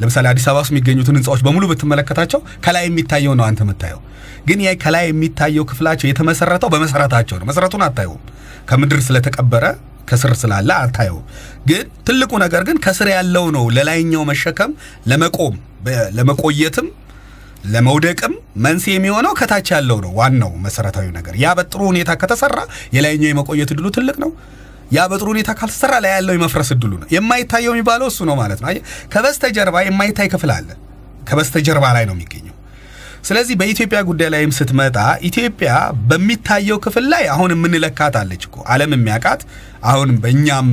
ለምሳሌ አዲስ አበባ ውስጥ የሚገኙትን ህንፃዎች በሙሉ ብትመለከታቸው ከላይ የሚታየው ነው አንተ የምታየው። ግን ያ ከላይ የሚታየው ክፍላቸው የተመሰረተው በመሰረታቸው ነው። መሰረቱን አታየውም። ከምድር ስለተቀበረ ከስር ስላለ አታየውም። ግን ትልቁ ነገር ግን ከስር ያለው ነው ለላይኛው መሸከም ለመቆም ለመቆየትም ለመውደቅም መንስኤ የሚሆነው ከታች ያለው ነው። ዋናው መሰረታዊ ነገር ያ በጥሩ ሁኔታ ከተሰራ የላይኛው የመቆየት እድሉ ትልቅ ነው። ያ በጥሩ ሁኔታ ካልተሰራ ላይ ያለው የመፍረስ እድሉ ነው። የማይታየው የሚባለው እሱ ነው ማለት ነው። ከበስተጀርባ የማይታይ ክፍል አለ። ከበስተጀርባ ላይ ነው የሚገኘው። ስለዚህ በኢትዮጵያ ጉዳይ ላይም ስትመጣ ኢትዮጵያ በሚታየው ክፍል ላይ አሁን የምንለካት አለች እኮ ዓለም የሚያውቃት አሁን በእኛም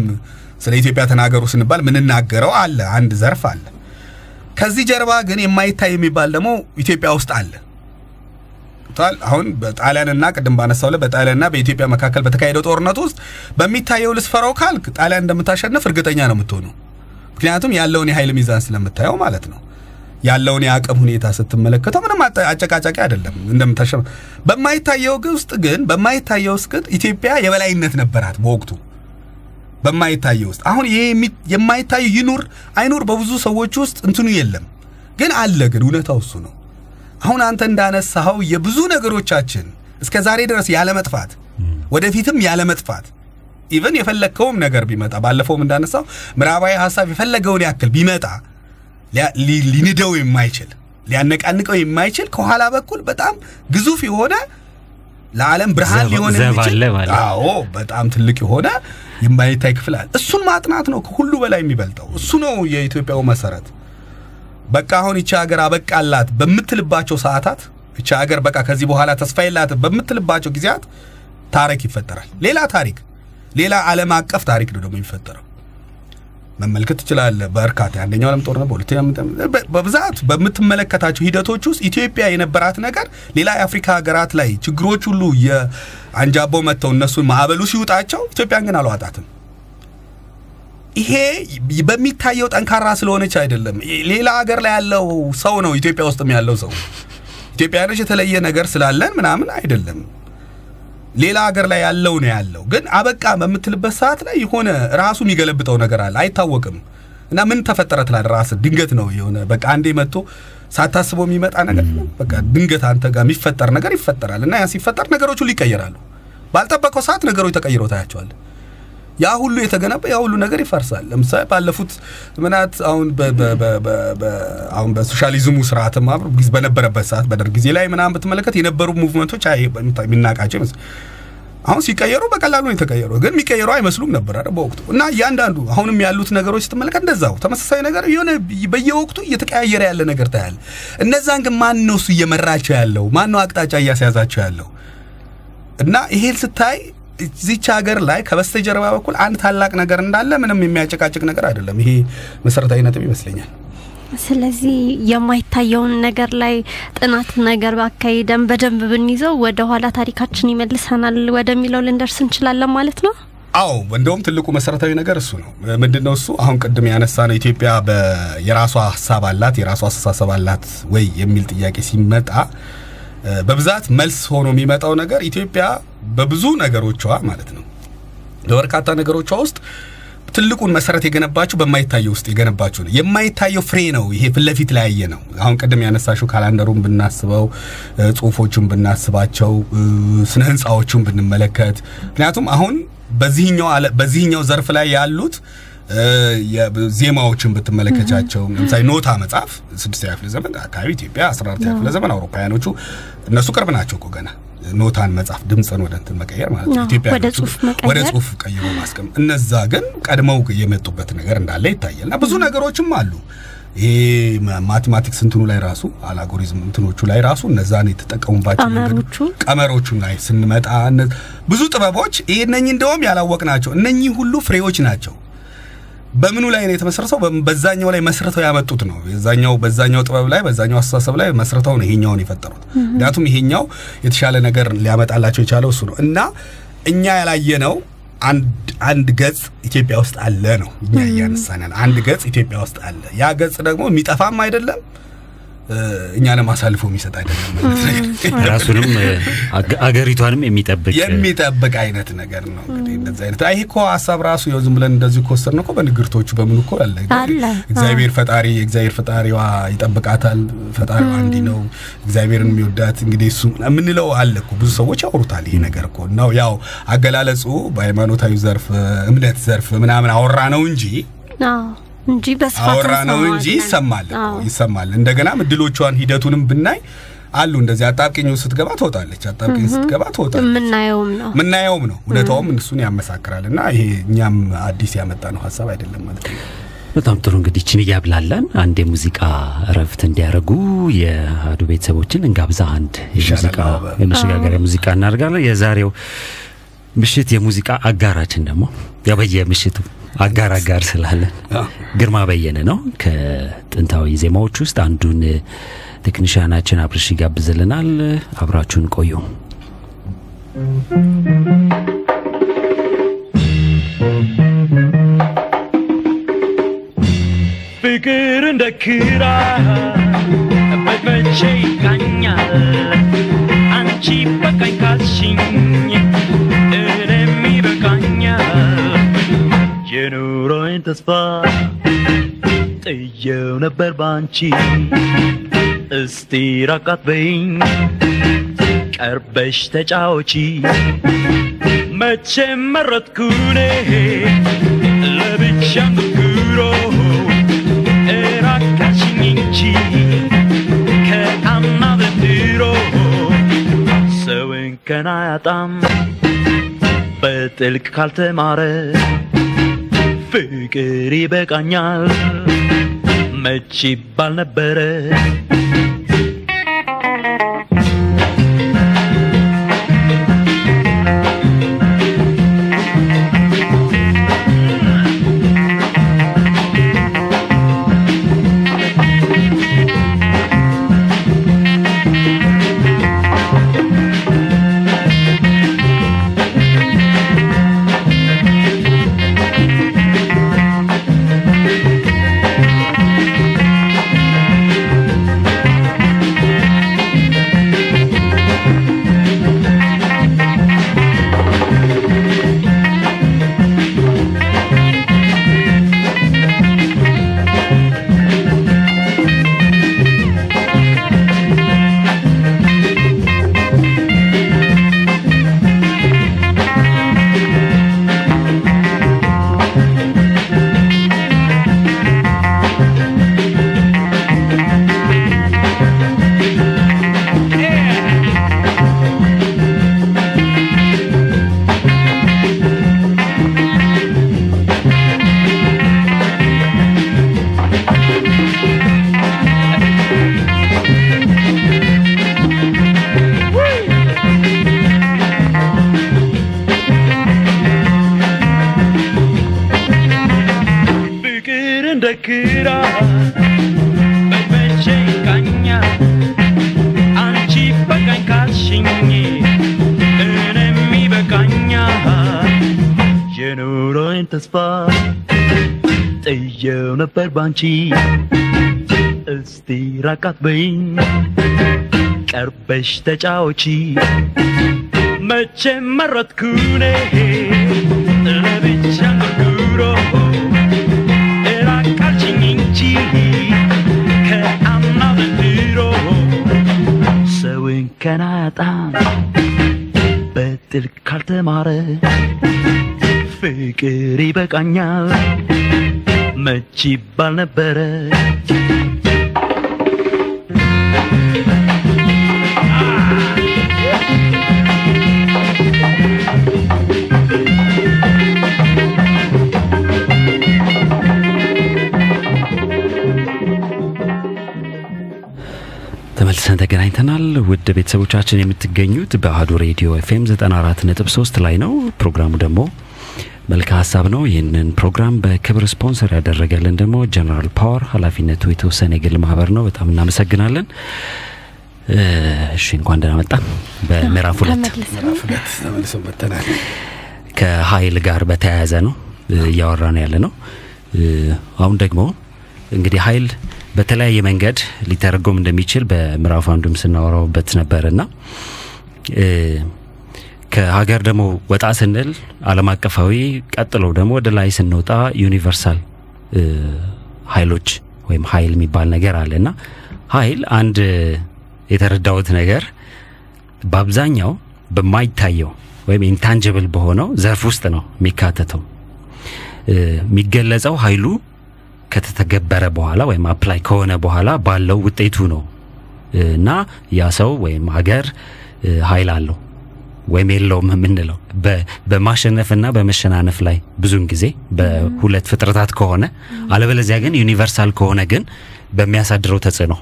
ስለ ኢትዮጵያ ተናገሩ ስንባል ምንናገረው አለ አንድ ዘርፍ አለ። ከዚህ ጀርባ ግን የማይታይ የሚባል ደግሞ ኢትዮጵያ ውስጥ አለ። አሁን በጣሊያንና ቅድም ባነሳው ላይ በጣሊያንና በኢትዮጵያ መካከል በተካሄደው ጦርነት ውስጥ በሚታየው ልስፈራው ካልክ ጣሊያን እንደምታሸንፍ እርግጠኛ ነው የምትሆነው። ምክንያቱም ያለውን የኃይል ሚዛን ስለምታየው ማለት ነው። ያለውን የአቅም ሁኔታ ስትመለከተው ምንም አጨቃጫቂ አይደለም እንደምታሸንፍ። በማይታየው ውስጥ ግን በማይታየው ውስጥ ኢትዮጵያ የበላይነት ነበራት በወቅቱ በማይታየው ውስጥ አሁን ይሄ የማይታየው ይኑር አይኑር በብዙ ሰዎች ውስጥ እንትኑ የለም፣ ግን አለ። ግን እውነታው እሱ ነው። አሁን አንተ እንዳነሳኸው የብዙ ነገሮቻችን እስከ ዛሬ ድረስ ያለ መጥፋት ወደፊትም ያለ መጥፋት even የፈለግከውም ነገር ቢመጣ ባለፈውም እንዳነሳው ምዕራባዊ ሀሳብ የፈለገውን ያክል ቢመጣ ሊንደው የማይችል ሊያነቃንቀው የማይችል ከኋላ በኩል በጣም ግዙፍ የሆነ ለዓለም ብርሃን ሊሆን የሚችል አዎ፣ በጣም ትልቅ የሆነ የማይታይ ክፍል አለ። እሱን ማጥናት ነው ከሁሉ በላይ የሚበልጠው። እሱ ነው የኢትዮጵያው መሰረት። በቃ አሁን ይቺ ሀገር አበቃላት በምትልባቸው ሰዓታት፣ ይቺ ሀገር በቃ ከዚህ በኋላ ተስፋ የላት በምትልባቸው ጊዜያት ታሪክ ይፈጠራል። ሌላ ታሪክ፣ ሌላ ዓለም አቀፍ ታሪክ ነው ደግሞ የሚፈጠረው። መመልከት ትችላለህ። በርካታ የአንደኛው ዓለም ጦርነት በሁለተኛ በብዛት በምትመለከታቸው ሂደቶች ውስጥ ኢትዮጵያ የነበራት ነገር ሌላ የአፍሪካ ሀገራት ላይ ችግሮች ሁሉ የአንጃቦ መጥተው እነሱን ማዕበሉ ሲውጣቸው ኢትዮጵያን ግን አልዋጣትም። ይሄ በሚታየው ጠንካራ ስለሆነች አይደለም። ሌላ ሀገር ላይ ያለው ሰው ነው ኢትዮጵያ ውስጥም ያለው ሰው ኢትዮጵያኖች የተለየ ነገር ስላለን ምናምን አይደለም። ሌላ ሀገር ላይ ያለው ነው ያለው። ግን አበቃ በምትልበት ሰዓት ላይ የሆነ ራሱ የሚገለብጠው ነገር አለ፣ አይታወቅም። እና ምን ተፈጠረ ትላለህ ራስህ። ድንገት ነው የሆነ በቃ አንዴ መጥቶ ሳታስበው የሚመጣ ነገር በቃ ድንገት አንተ ጋር የሚፈጠር ነገር ይፈጠራል። እና ያ ሲፈጠር ነገሮች ሁሉ ይቀየራሉ። ባልጠበቀው ሰዓት ነገሮች ተቀይሮ ታያቸዋል። ያ ሁሉ የተገነባ ያ ሁሉ ነገር ይፈርሳል። ለምሳሌ ባለፉት ምናት አሁን አሁን በሶሻሊዝሙ ስርዓትም አብሮ በነበረበት ሰዓት በደርግ ጊዜ ላይ ምናምን ብትመለከት የነበሩ ሙቭመንቶች የሚናቃቸው አሁን ሲቀየሩ በቀላሉ የተቀየሩ፣ ግን የሚቀየሩ አይመስሉም ነበር አይደል በወቅቱ። እና እያንዳንዱ አሁንም ያሉት ነገሮች ስትመለከት እንደዛው ተመሳሳይ ነገር የሆነ በየወቅቱ እየተቀያየረ ያለ ነገር ታያለ። እነዛን ግን ማን ነው እሱ እየመራቸው ያለው? ማን ነው አቅጣጫ እያስያዛቸው ያለው? እና ይሄን ስታይ እዚች ሀገር ላይ ከበስተጀርባ በኩል አንድ ታላቅ ነገር እንዳለ ምንም የሚያጨቃጭቅ ነገር አይደለም። ይሄ መሰረታዊ ነጥብ ይመስለኛል። ስለዚህ የማይታየውን ነገር ላይ ጥናት ነገር ባካሄደን በደንብ ብንይዘው ወደ ኋላ ታሪካችን ይመልሰናል ወደሚለው ልንደርስ እንችላለን ማለት ነው። አዎ እንደውም ትልቁ መሰረታዊ ነገር እሱ ነው። ምንድን ነው እሱ? አሁን ቅድም ያነሳ ነው ኢትዮጵያ የራሷ ሀሳብ አላት የራሷ አስተሳሰብ አላት ወይ የሚል ጥያቄ ሲመጣ በብዛት መልስ ሆኖ የሚመጣው ነገር ኢትዮጵያ በብዙ ነገሮቿ ማለት ነው በበርካታ ነገሮቿ ውስጥ ትልቁን መሰረት የገነባቸው በማይታየው ውስጥ የገነባቸው ነው። የማይታየው ፍሬ ነው። ይሄ ፊት ለፊት ላይ ያየ ነው። አሁን ቅድም ያነሳሽው ካላንደሩን ብናስበው፣ ጽሁፎቹን ብናስባቸው፣ ስነ ህንፃዎቹን ብንመለከት ምክንያቱም አሁን በዚህኛው ዘርፍ ላይ ያሉት ዜማዎችን ብትመለከቻቸው ለምሳሌ ኖታ መጽሐፍ ስድስተኛ ክፍለ ዘመን አካባቢ ኢትዮጵያ አስራ አራተኛ ክፍለ ዘመን አውሮፓውያኖቹ እነሱ ቅርብ ናቸው እኮ ገና ኖታን መጽሐፍ ድምፅን ወደ እንትን መቀየር ማለት ነው። ኢትዮጵያ ወደ ጽሁፍ ቀይሮ ማስቀመጥ እነዛ ግን ቀድመው የመጡበት ነገር እንዳለ ይታያል። እና ብዙ ነገሮችም አሉ። ይሄ ማቴማቲክስ እንትኑ ላይ ራሱ አልጎሪዝም እንትኖቹ ላይ ራሱ እነዛን የተጠቀሙባቸው ቀመሮቹ ላይ ስንመጣ ብዙ ጥበቦች ይሄ እነኚህ እንደውም ያላወቅናቸው እነኚህ ሁሉ ፍሬዎች ናቸው። በምኑ ላይ ነው የተመሰረተው? በዛኛው ላይ መስርተው ያመጡት ነው። የዛኛው በዛኛው ጥበብ ላይ በዛኛው አስተሳሰብ ላይ መስርተው ነው ይሄኛውን የፈጠሩት። ምክንያቱም ይሄኛው የተሻለ ነገር ሊያመጣላቸው የቻለው እሱ ነው እና እኛ ያላየነው አንድ አንድ ገጽ ኢትዮጵያ ውስጥ አለ ነው እኛ እያነሳነን አንድ ገጽ ኢትዮጵያ ውስጥ አለ። ያ ገጽ ደግሞ የሚጠፋም አይደለም እኛንም አሳልፎ የሚሰጥ አይደለም ነገር ራሱንም አገ- አገሪቷንም የሚጠብቅ የሚጠብቅ አይነት ነገር ነው። እንግዲህ እንደዚህ አይነት ይሄ እኮ ሀሳብ ራሱ ያው ዝም ብለን እንደዚህ ከወሰድ ነው እኮ በንግርቶቹ በምን እኮ አለ እግዚአብሔር ፈጣሪ እግዚአብሔር ፈጣሪዋ ይጠብቃታል። ፈጣሪዋ እንዲህ ነው እግዚአብሔርን የሚወዳት እንግዲህ እሱ የምንለው አለ እኮ ብዙ ሰዎች ያወሩታል። ይሄ ነገር እኮ ነው ያው አገላለጹ በሃይማኖታዊ ዘርፍ እምነት ዘርፍ ምናምን አወራ ነው እንጂ አዎ እንጂ በስፋት አወራ ነው እንጂ ይሰማል ይሰማል። እንደገና እድሎቿን ሂደቱንም ብናይ አሉ እንደዚህ አጣብቂኝ ውስጥ ስትገባ ትወጣለች፣ አጣብቂኝ ስትገባ ትወጣለች። የምናየውም ነው። ምናየውም ነው እውነታውም እሱን ያመሳክራል። እና ይሄ እኛም አዲስ ያመጣ ነው ሀሳብ አይደለም ማለት ነው። በጣም ጥሩ እንግዲህ ችን እያብላለን አንድ የሙዚቃ እረፍት እንዲያደርጉ የአህዱ ቤተሰቦችን እንጋብዛ። አንድ የሙዚቃ የመሸጋገሪያ ሙዚቃ እናደርጋለን። የዛሬው ምሽት የሙዚቃ አጋራችን ደግሞ ያው በየምሽቱ አጋር አጋር ስላለን ግርማ በየነ ነው። ከጥንታዊ ዜማዎች ውስጥ አንዱን ቴክኒሽያናችን አብርሽ ይጋብዝልናል። አብራችሁን ቆዩ። ፍቅር እንደ ክራ በመቼ ይቃኛል አንቺ በቃኝ ካልሽኝ የኑሮዬን ተስፋ ጥየው ነበር ባንቺ እስቲ ራቃት በይኝ ቀርበሽ ተጫወቺ መቼም መረጥኩኔ ለብቻ ንግሮ እራቃሽኝ እንጂ ከአምና ዘንድሮ ሰውን ከና ያጣም በጥልቅ ካልተማረ ፍቅር ይበቃኛል። መች ይባል ነበረ የኑሮዬን ተስፋ ጥየው ነበር ባንቺ እስቲ ራቃት በይኝ ቀርበሽ ተጫወቺ መቼም መረጥኩኔ ለብቻ ንጉሮ እራቃችኝ እንጂ ከአምና ዘንድሮ ሰውን ከና ያጣም በጥልቅ ካልተማረ ፍቅር ይበቃኛል መች ይባል ነበረ ተመልሰን ተገናኝተናል። ውድ ቤተሰቦቻችን የምትገኙት በአህዱ ሬዲዮ ኤፍኤም 94.3 ላይ ነው። ፕሮግራሙ ደግሞ መልክአ ሀሳብ ነው። ይህንን ፕሮግራም በክብር ስፖንሰር ያደረገልን ደግሞ ጀነራል ፓወር ኃላፊነቱ የተወሰነ የግል ማህበር ነው። በጣም እናመሰግናለን። እ፣ እሺ እንኳን ደህና መጣ። በምዕራፍ ሁለት ተመልሰን መጥተናል። ከኃይል ጋር በተያያዘ ነው እ፣ እያወራን ያለ ነው። አሁን ደግሞ እንግዲህ ኃይል በተለያየ መንገድ ሊተረጎም እንደሚችል በምዕራፍ አንዱም ስናወራውበት ነበርና እ፣ ከሀገር ደግሞ ወጣ ስንል ዓለም አቀፋዊ ቀጥሎ ደግሞ ወደ ላይ ስንወጣ universal ኃይሎች ወይም ኃይል የሚባል ነገር አለ። እና ኃይል አንድ የተረዳሁት ነገር በአብዛኛው በማይታየው ወይም intangible በሆነው ዘርፍ ውስጥ ነው የሚካተተው። የሚገለጸው ኃይሉ ከተተገበረ በኋላ ወይም apply ከሆነ በኋላ ባለው ውጤቱ ነው። እና ያ ሰው ወይም ሀገር ኃይል አለው ወይም የለውም የምንለው በማሸነፍና በመሸናነፍ ላይ ብዙን ጊዜ በሁለት ፍጥረታት ከሆነ አለበለዚያ ግን universal ከሆነ ግን በሚያሳድረው ተጽዕኖ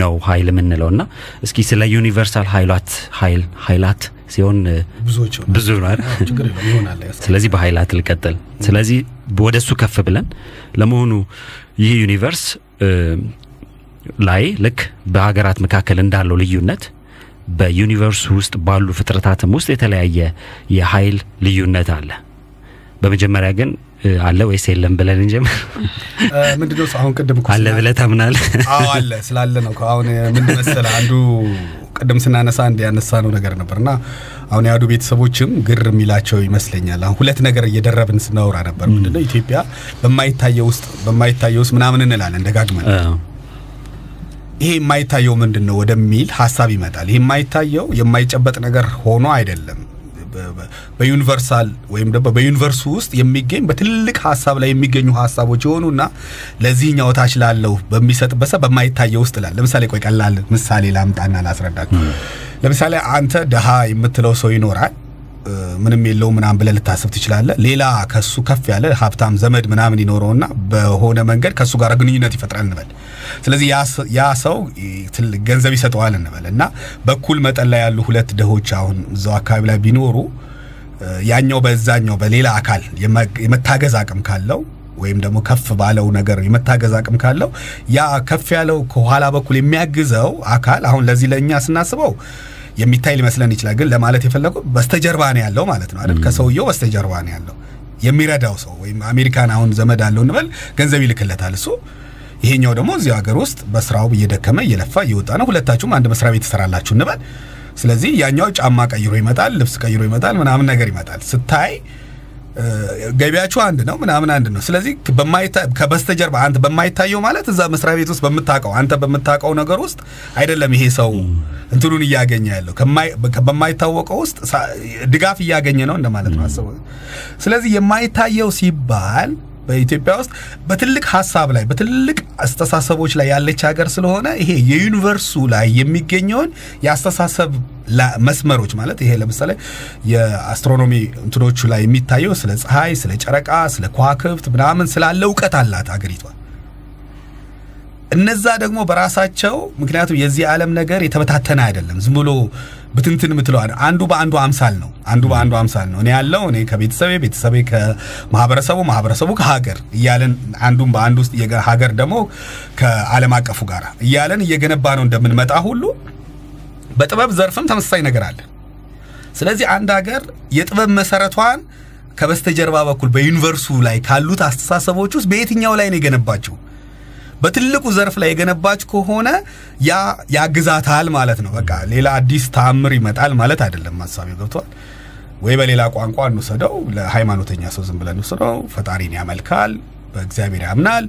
ነው ኃይል የምንለው። እና እስኪ ስለ universal ኃይላት ኃይላት ሲሆን ብዙ ስለዚህ በኃይላት ልቀጥል። ስለዚህ ወደ እሱ ከፍ ብለን ለመሆኑ ይህ ዩኒቨርስ ላይ ልክ በሀገራት መካከል እንዳለው ልዩነት በዩኒቨርሱ ውስጥ ባሉ ፍጥረታትም ውስጥ የተለያየ የኃይል ልዩነት አለ። በመጀመሪያ ግን አለ ወይስ የለም ብለን እንጀምር። ምንድነው አሁን ቅድም አለ ብለህ ታምናለህ? አዎ አለ ስላለ ነው አሁን ምንድን መሰለህ አንዱ ቅድም ስናነሳ አንድ ያነሳ ነው ነገር ነበርና አሁን የአዱ ቤተሰቦችም ግር የሚላቸው ይመስለኛል። አሁን ሁለት ነገር እየደረብን ስናወራ ነበር። ምንድነው ኢትዮጵያ በማይታየው ውስጥ በማይታየው ውስጥ ምናምን እንላለን ደጋግመን ይሄ የማይታየው ምንድን ነው ወደሚል ሀሳብ ይመጣል። ይሄ የማይታየው የማይጨበጥ ነገር ሆኖ አይደለም። በዩኒቨርሳል ወይም ደግሞ በዩኒቨርሱ ውስጥ የሚገኝ በትልቅ ሀሳብ ላይ የሚገኙ ሀሳቦች የሆኑና ለዚህኛው ታች ላለው በሚሰጥበት በማይታየው ውስጥ ላል ለምሳሌ ቆይ ቀላል ምሳሌ ላምጣና ላስረዳችሁ። ለምሳሌ አንተ ደሃ የምትለው ሰው ይኖራል ምንም የለው ምናምን ብለህ ልታስብ ትችላለህ። ሌላ ከሱ ከፍ ያለ ሀብታም ዘመድ ምናምን ይኖረውና በሆነ መንገድ ከሱ ጋር ግንኙነት ይፈጥራል እንበል። ስለዚህ ያ ሰው ገንዘብ ይሰጠዋል እንበል እና በኩል መጠን ላይ ያሉ ሁለት ድሆች አሁን እዛው አካባቢ ላይ ቢኖሩ ያኛው በዛኛው በሌላ አካል የመ- የመታገዝ አቅም ካለው ወይም ደግሞ ከፍ ባለው ነገር የመታገዝ አቅም ካለው ያ ከፍ ያለው ከኋላ በኩል የሚያግዘው አካል አሁን ለዚህ ለእኛ ስናስበው የሚታይ ሊመስለን ይችላል። ግን ለማለት የፈለጉ በስተጀርባ ነው ያለው ማለት ነው አይደል? ከሰውየው በስተጀርባ ነው ያለው የሚረዳው ሰው ወይም አሜሪካን አሁን ዘመድ አለው እንበል ገንዘብ ይልክለታል እሱ ይሄኛው ደግሞ እዚህ ሀገር ውስጥ በስራው እየደከመ እየለፋ እየወጣ ነው። ሁለታችሁም አንድ መስሪያ ቤት ትሰራላችሁ እንበል። ስለዚህ ያኛው ጫማ ቀይሮ ይመጣል፣ ልብስ ቀይሮ ይመጣል፣ ምናምን ነገር ይመጣል። ስታይ እ፣ ገቢያችሁ አንድ ነው፣ ምናምን አንድ ነው። ስለዚህ ከበስተጀርባ አንተ በማይታየው ማለት እዛ መስሪያ ቤት ውስጥ በምታውቀው አንተ በምታውቀው ነገር ውስጥ አይደለም ይሄ ሰው እንትኑን እያገኘ ያለው በማይታወቀው ውስጥ ድጋፍ እያገኘ ነው እንደማለት ነው። ስለዚህ የማይታየው ሲባል በኢትዮጵያ ውስጥ በትልቅ ሀሳብ ላይ በትልቅ አስተሳሰቦች ላይ ያለች ሀገር ስለሆነ ይሄ የዩኒቨርሱ ላይ የሚገኘውን የአስተሳሰብ መስመሮች ማለት ይሄ ለምሳሌ የአስትሮኖሚ እንትኖቹ ላይ የሚታየው ስለ ፀሐይ፣ ስለ ጨረቃ፣ ስለ ከዋክብት ምናምን ስላለ እውቀት አላት ሀገሪቷ። እነዛ ደግሞ በራሳቸው ምክንያቱም የዚህ ዓለም ነገር የተበታተነ አይደለም። ዝም ብሎ ብትንትን የምትለው አንዱ በአንዱ አምሳል ነው። አንዱ በአንዱ አምሳል ነው። እኔ ያለው እኔ ከቤተሰቤ ቤተሰቤ ከማህበረሰቡ ማህበረሰቡ ከሀገር እያለን አንዱም በአንዱ ውስጥ ሀገር ደግሞ ከዓለም አቀፉ ጋር እያለን እየገነባ ነው እንደምንመጣ ሁሉ በጥበብ ዘርፍም ተመሳሳይ ነገር አለ። ስለዚህ አንድ ሀገር የጥበብ መሰረቷን ከበስተጀርባ በኩል በዩኒቨርሱ ላይ ካሉት አስተሳሰቦች ውስጥ በየትኛው ላይ ነው የገነባቸው? በትልቁ ዘርፍ ላይ የገነባች ከሆነ ያ ያግዛታል ማለት ነው። በቃ ሌላ አዲስ ተአምር ይመጣል ማለት አይደለም። ሀሳቢው ገብቷል ወይ? በሌላ ቋንቋ እንውሰደው፣ ለሃይማኖተኛ ሰው ዝም ብለን እንውሰደው። ፈጣሪን ያመልካል፣ በእግዚአብሔር ያምናል።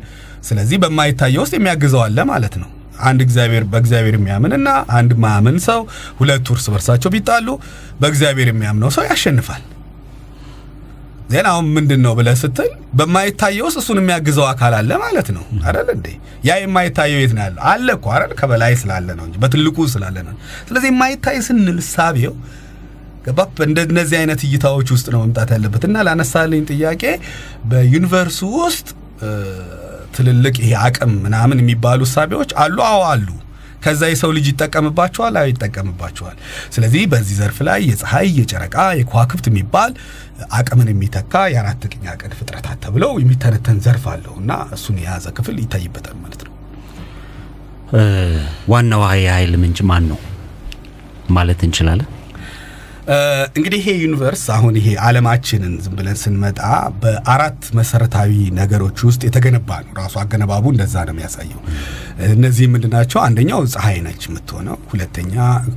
ስለዚህ በማይታየው ውስጥ የሚያግዘው አለ ማለት ነው። አንድ እግዚአብሔር በእግዚአብሔር የሚያምንና አንድ ማያምን ሰው ሁለቱ እርስ በርሳቸው ቢጣሉ በእግዚአብሔር የሚያምነው ሰው ያሸንፋል። ዜና አሁን ምንድን ነው ብለህ ስትል በማይታየው ውስጥ እሱን የሚያግዘው አካል አለ ማለት ነው አይደል እንዴ? ያ የማይታየው የት ነው ያለው? አለ እኮ አይደል? ከበላይ ስላለ ነው እንጂ በትልቁ ስላለ ነው። ስለዚህ የማይታይ ስንል ሳቤው ገባ እንደነዚህ አይነት እይታዎች ውስጥ ነው መምጣት ያለበት እና ላነሳልኝ ጥያቄ በዩኒቨርሱ ውስጥ ትልልቅ ይሄ አቅም ምናምን የሚባሉ ሳቤዎች አሉ። አዎ አሉ። ከዛ የሰው ልጅ ይጠቀምባቸዋል። አዎ ይጠቀምባቸዋል። ስለዚህ በዚህ ዘርፍ ላይ የፀሐይ፣ የጨረቃ፣ የከዋክብት የሚባል አቅምን የሚተካ የአራት ቅኝ አቀድ ፍጥረታት ተብለው የሚተነተን ዘርፍ አለው እና እሱን የያዘ ክፍል ይታይበታል ማለት ነው። ዋናው የኃይል ምንጭ ማን ነው ማለት እንችላለን? እንግዲህ ይሄ ዩኒቨርስ አሁን ይሄ ዓለማችንን ዝም ብለን ስንመጣ በአራት መሰረታዊ ነገሮች ውስጥ የተገነባ ነው። ራሱ አገነባቡ እንደዛ ነው የሚያሳየው። እነዚህ ምንድናቸው? አንደኛው ፀሐይ ነች የምትሆነው፣ ሁለተኛ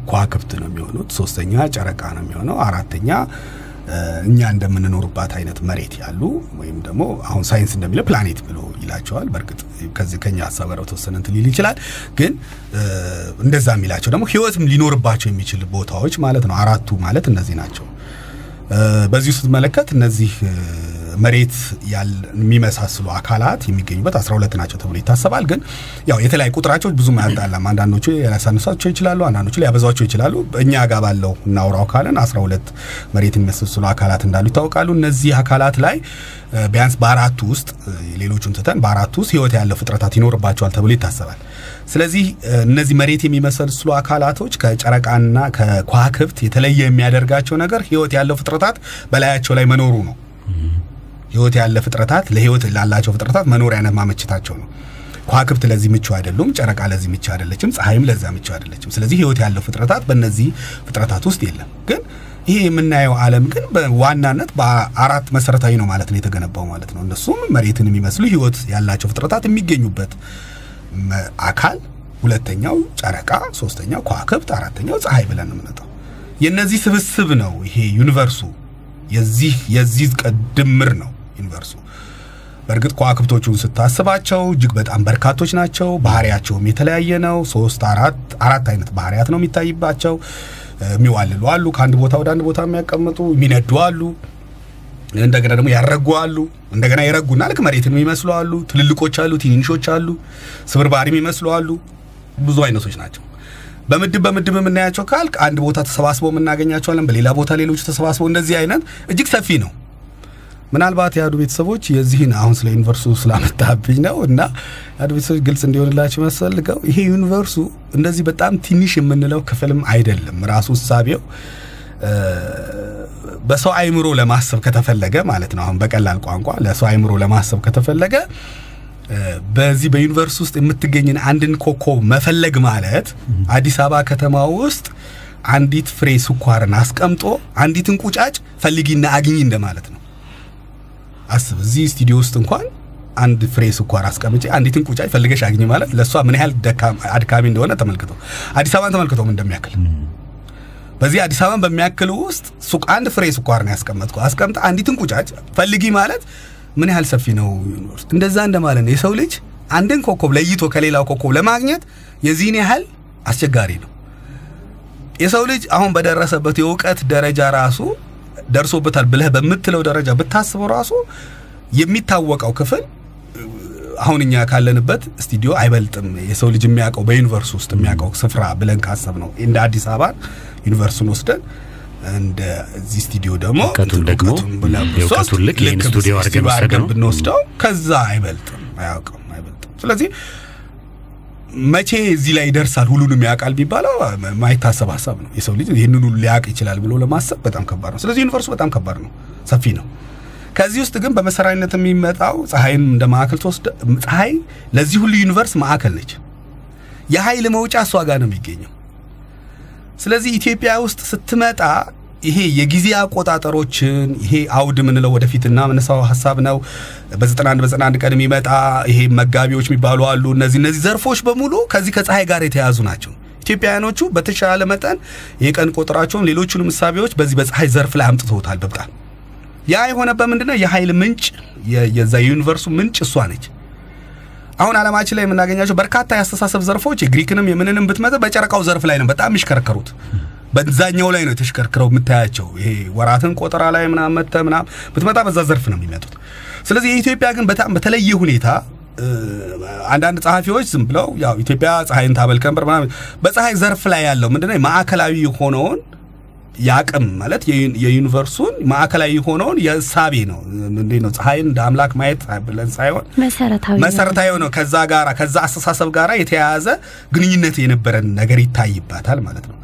ከዋክብት ነው የሚሆኑት፣ ሶስተኛ ጨረቃ ነው የሚሆነው፣ አራተኛ እኛ እንደምንኖርባት አይነት መሬት ያሉ ወይም ደግሞ አሁን ሳይንስ እንደሚለው ፕላኔት ብሎ ይላቸዋል። በእርግጥ ከዚህ ከኛ ሀሳብ ጋር በተወሰነ እንትን ሊል ይችላል። ግን እንደዛ የሚላቸው ደግሞ ህይወትም ሊኖርባቸው የሚችል ቦታዎች ማለት ነው። አራቱ ማለት እነዚህ ናቸው። በዚህ ስትመለከት እነዚህ መሬት የሚመሳስሉ አካላት የሚገኙበት 12 ናቸው ተብሎ ይታሰባል። ግን ያው የተለያዩ ቁጥራቸው ብዙም አያጣላም። አንዳንዶቹ ሊያሳንሷቸው ይችላሉ፣ አንዳንዶቹ ሊያበዛቸው ይችላሉ። እኛ ጋር ባለው እናውራው ካለን 12 መሬት የሚመሳስሉ አካላት እንዳሉ ይታወቃሉ። እነዚህ አካላት ላይ ቢያንስ በአራቱ ውስጥ ሌሎቹን ትተን በአራቱ ውስጥ ህይወት ያለው ፍጥረታት ይኖርባቸዋል ተብሎ ይታሰባል። ስለዚህ እነዚህ መሬት የሚመሰስሉ አካላቶች ከጨረቃና ከከዋክብት የተለየ የሚያደርጋቸው ነገር ህይወት ያለው ፍጥረታት በላያቸው ላይ መኖሩ ነው። ህይወት ያለ ፍጥረታት ለህይወት ላላቸው ፍጥረታት መኖሪያነት ማመችታቸው ነው። ከዋክብት ለዚህ ምቹ አይደሉም። ጨረቃ ለዚህ ምቹ አይደለችም። ፀሐይም ለዛ ምቹ አይደለችም። ስለዚህ ህይወት ያለው ፍጥረታት በእነዚህ ፍጥረታት ውስጥ የለም። ግን ይሄ የምናየው ዓለም ግን በዋናነት በአራት መሰረታዊ ነው ማለት ነው የተገነባው ማለት ነው። እነሱም መሬትን የሚመስሉ ህይወት ያላቸው ፍጥረታት የሚገኙበት አካል፣ ሁለተኛው ጨረቃ፣ ሶስተኛው ከዋክብት፣ አራተኛው ፀሐይ ብለን የምንጠው። የእነዚህ ስብስብ ነው ይሄ ዩኒቨርሱ። የዚህ የዚህ ድምር ነው ዩኒቨርሱ። በእርግጥ ከዋክብቶቹን ስታስባቸው እጅግ በጣም በርካቶች ናቸው። ባህሪያቸውም የተለያየ ነው። ሶስት አራት አራት አይነት ባህሪያት ነው የሚታይባቸው። የሚዋልሉ አሉ፣ ከአንድ ቦታ ወደ አንድ ቦታ የሚያቀምጡ የሚነዱ አሉ። እንደገና ደግሞ ያረጉ አሉ። እንደገና የረጉና ልክ መሬትን የሚመስሉ አሉ። ትልልቆች አሉ፣ ትንንሾች አሉ፣ ስብርባሪ የሚመስሉ አሉ። ብዙ አይነቶች ናቸው። በምድብ በምድብ የምናያቸው ካልክ አንድ ቦታ ተሰባስበው የምናገኛቸዋለን፣ በሌላ ቦታ ሌሎች ተሰባስበው እንደዚህ አይነት እጅግ ሰፊ ነው። ምናልባት የአዱ ቤተሰቦች የዚህን አሁን ስለ ዩኒቨርሱ ስላመጣብኝ ነው እና የአዱ ቤተሰቦች ግልጽ እንዲሆንላቸው የሚያስፈልገው ይሄ ዩኒቨርሱ እንደዚህ በጣም ትንሽ የምንለው ክፍልም አይደለም። ራሱ እሳቤው በሰው አይምሮ ለማሰብ ከተፈለገ ማለት ነው። አሁን በቀላል ቋንቋ ለሰው አይምሮ ለማሰብ ከተፈለገ በዚህ በዩኒቨርስ ውስጥ የምትገኝን አንድን ኮከብ መፈለግ ማለት አዲስ አበባ ከተማ ውስጥ አንዲት ፍሬ ስኳርን አስቀምጦ አንዲትን ቁጫጭ ፈልጊና አግኝ እንደማለት ነው። አስብ፣ እዚህ ስቱዲዮ ውስጥ እንኳን አንድ ፍሬ ስኳር አስቀምጬ አንዲትን ቁጫጭ ፈልገሽ አግኝ ማለት ለእሷ ምን ያህል አድካሚ እንደሆነ ተመልክተው፣ አዲስ አበባን ተመልክተው ምን እንደሚያክል በዚህ አዲስ አበባን በሚያክል ውስጥ ሱቅ አንድ ፍሬ ስኳር ነው ያስቀመጥኩ አስቀምጠ አንዲትን ቁጫጭ ፈልጊ ማለት ምን ያህል ሰፊ ነው universe። እንደዛ እንደማለት ነው። የሰው ልጅ አንድን ኮከብ ለይቶ ከሌላው ኮከብ ለማግኘት የዚህን ያህል አስቸጋሪ ነው። የሰው ልጅ አሁን በደረሰበት የእውቀት ደረጃ ራሱ ደርሶበታል ብለህ በምትለው ደረጃ ብታስበው ራሱ የሚታወቀው ክፍል አሁን እኛ ካለንበት ስቱዲዮ አይበልጥም። የሰው ልጅ የሚያውቀው በ universe ውስጥ የሚያውቀው ስፍራ ብለን ካሰብ ነው እንደ አዲስ አበባ universe ኡን ወስደን እንደ እዚህ ስቱዲዮ ደግሞ ደግሞ ልክ ስቱዲዮ አድርገን ብንወስደው ከዛ አይበልጥም፣ አያውቅም፣ አይበልጥም። ስለዚህ መቼ እዚህ ላይ ይደርሳል ሁሉንም ያውቃል ቢባለው ማይታሰብ ሀሳብ ነው። የሰው ልጅ ይህንን ሁሉ ሊያውቅ ይችላል ብሎ ለማሰብ በጣም ከባድ ነው። ስለዚህ universe ኡ በጣም ከባድ ነው፣ ሰፊ ነው። ከዚህ ውስጥ ግን በመሰረታዊነት የሚመጣው ፀሐይን እንደ ማዕከል ተወስደ ፀሐይ ለዚህ ሁሉ universe ማዕከል ነች። የኃይል መውጫ እሷ ጋር ነው የሚገኘው። ስለዚህ ኢትዮጵያ ውስጥ ስትመጣ ይሄ የጊዜ አቆጣጠሮችን ይሄ አውድ ምንለው ወደፊት እና መነሳው ሀሳብ ነው። በ91 በ91 ቀን የሚመጣ ይሄ መጋቢዎች የሚባሉ አሉ። እነዚህ እነዚህ ዘርፎች በሙሉ ከዚህ ከፀሐይ ጋር የተያዙ ናቸው። ኢትዮጵያውያኖቹ በተሻለ መጠን የቀን ቆጠራቸውን ሌሎቹንም እሳቤዎች በዚህ በፀሐይ ዘርፍ ላይ አምጥተውታል በጣም ያ የሆነበት ምንድነው? የኃይል ምንጭ የዛ የዩኒቨርሱ ምንጭ እሷ ነች። አሁን ዓለማችን ላይ የምናገኛቸው በርካታ የአስተሳሰብ ዘርፎች የግሪክንም የምንንም ብትመጣ በጨረቃው ዘርፍ ላይ ነው በጣም የሚሽከረከሩት። በዛኛው ላይ ነው የተሽከርክረው የምታያቸው። ይሄ ወራትን ቆጠራ ላይ ምናምን መጥተህ ምናምን ብትመጣ በዛ ዘርፍ ነው የሚመጡት። ስለዚህ የኢትዮጵያ ግን በጣም በተለየ ሁኔታ አንዳንድ ጸሐፊዎች ዝም ብለው ያው ኢትዮጵያ ፀሐይን ታመልክ ነበር ምናምን በፀሐይ ዘርፍ ላይ ያለው ምንድነው ማዕከላዊ የሆነውን የአቅም ማለት የዩኒቨርሱን ማዕከላዊ የሆነውን የእሳቤ ነው። እንዴት ነው ፀሐይን እንደ አምላክ ማየት ብለን ሳይሆን መሰረታዊ ነው። ከዛ ጋራ ከዛ አስተሳሰብ ጋራ የተያያዘ ግንኙነት የነበረን ነገር ይታይባታል ማለት ነው።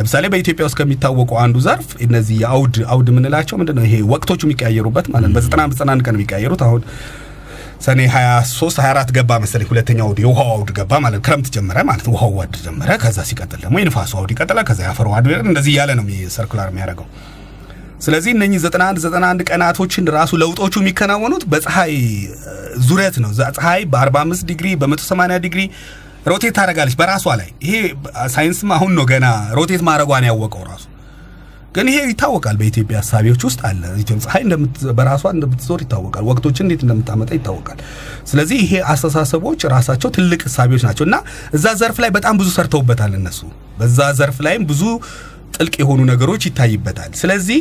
ለምሳሌ በኢትዮጵያ ውስጥ ከሚታወቁ አንዱ ዘርፍ እነዚህ የአውድ አውድ የምንላቸው ምንድን ነው? ይሄ ወቅቶቹ የሚቀያየሩበት ማለት ነው። በዘጠና በዘጠና አንድ ቀን የሚቀያየሩት አሁን ሰኔ 23 24 ገባ መሰለኝ ሁለተኛው አውድ የውሃው አውድ ገባ ማለት ክረምት ጀመረ ማለት ውሃው አውድ ጀመረ። ከዛ ሲቀጥል ደግሞ የንፋሱ አውድ ይቀጥላል። ከዛ የአፈሩ አውድ እንደዚህ እያለ ነው circular የሚያደርገው። ስለዚህ እነኚህ 91 91 ቀናቶችን ራሱ ለውጦቹ የሚከናወኑት በፀሐይ ዙረት ነው። ፀሐይ በ45 ዲግሪ በ180 ዲግሪ rotate ታደርጋለች በራሷ ላይ። ይሄ ሳይንስም አሁን ነው ገና rotate ማድረጓን ያወቀው ራሱ ግን ይሄ ይታወቃል። በኢትዮጵያ ሀሳቢዎች ውስጥ አለ። ፀሐይ በራሷ እንደምትዞር ይታወቃል። ወቅቶችን እንዴት እንደምታመጣ ይታወቃል። ስለዚህ ይሄ አስተሳሰቦች ራሳቸው ትልቅ እሳቤዎች ናቸው እና እዛ ዘርፍ ላይ በጣም ብዙ ሰርተውበታል እነሱ። በዛ ዘርፍ ላይም ብዙ ጥልቅ የሆኑ ነገሮች ይታይበታል። ስለዚህ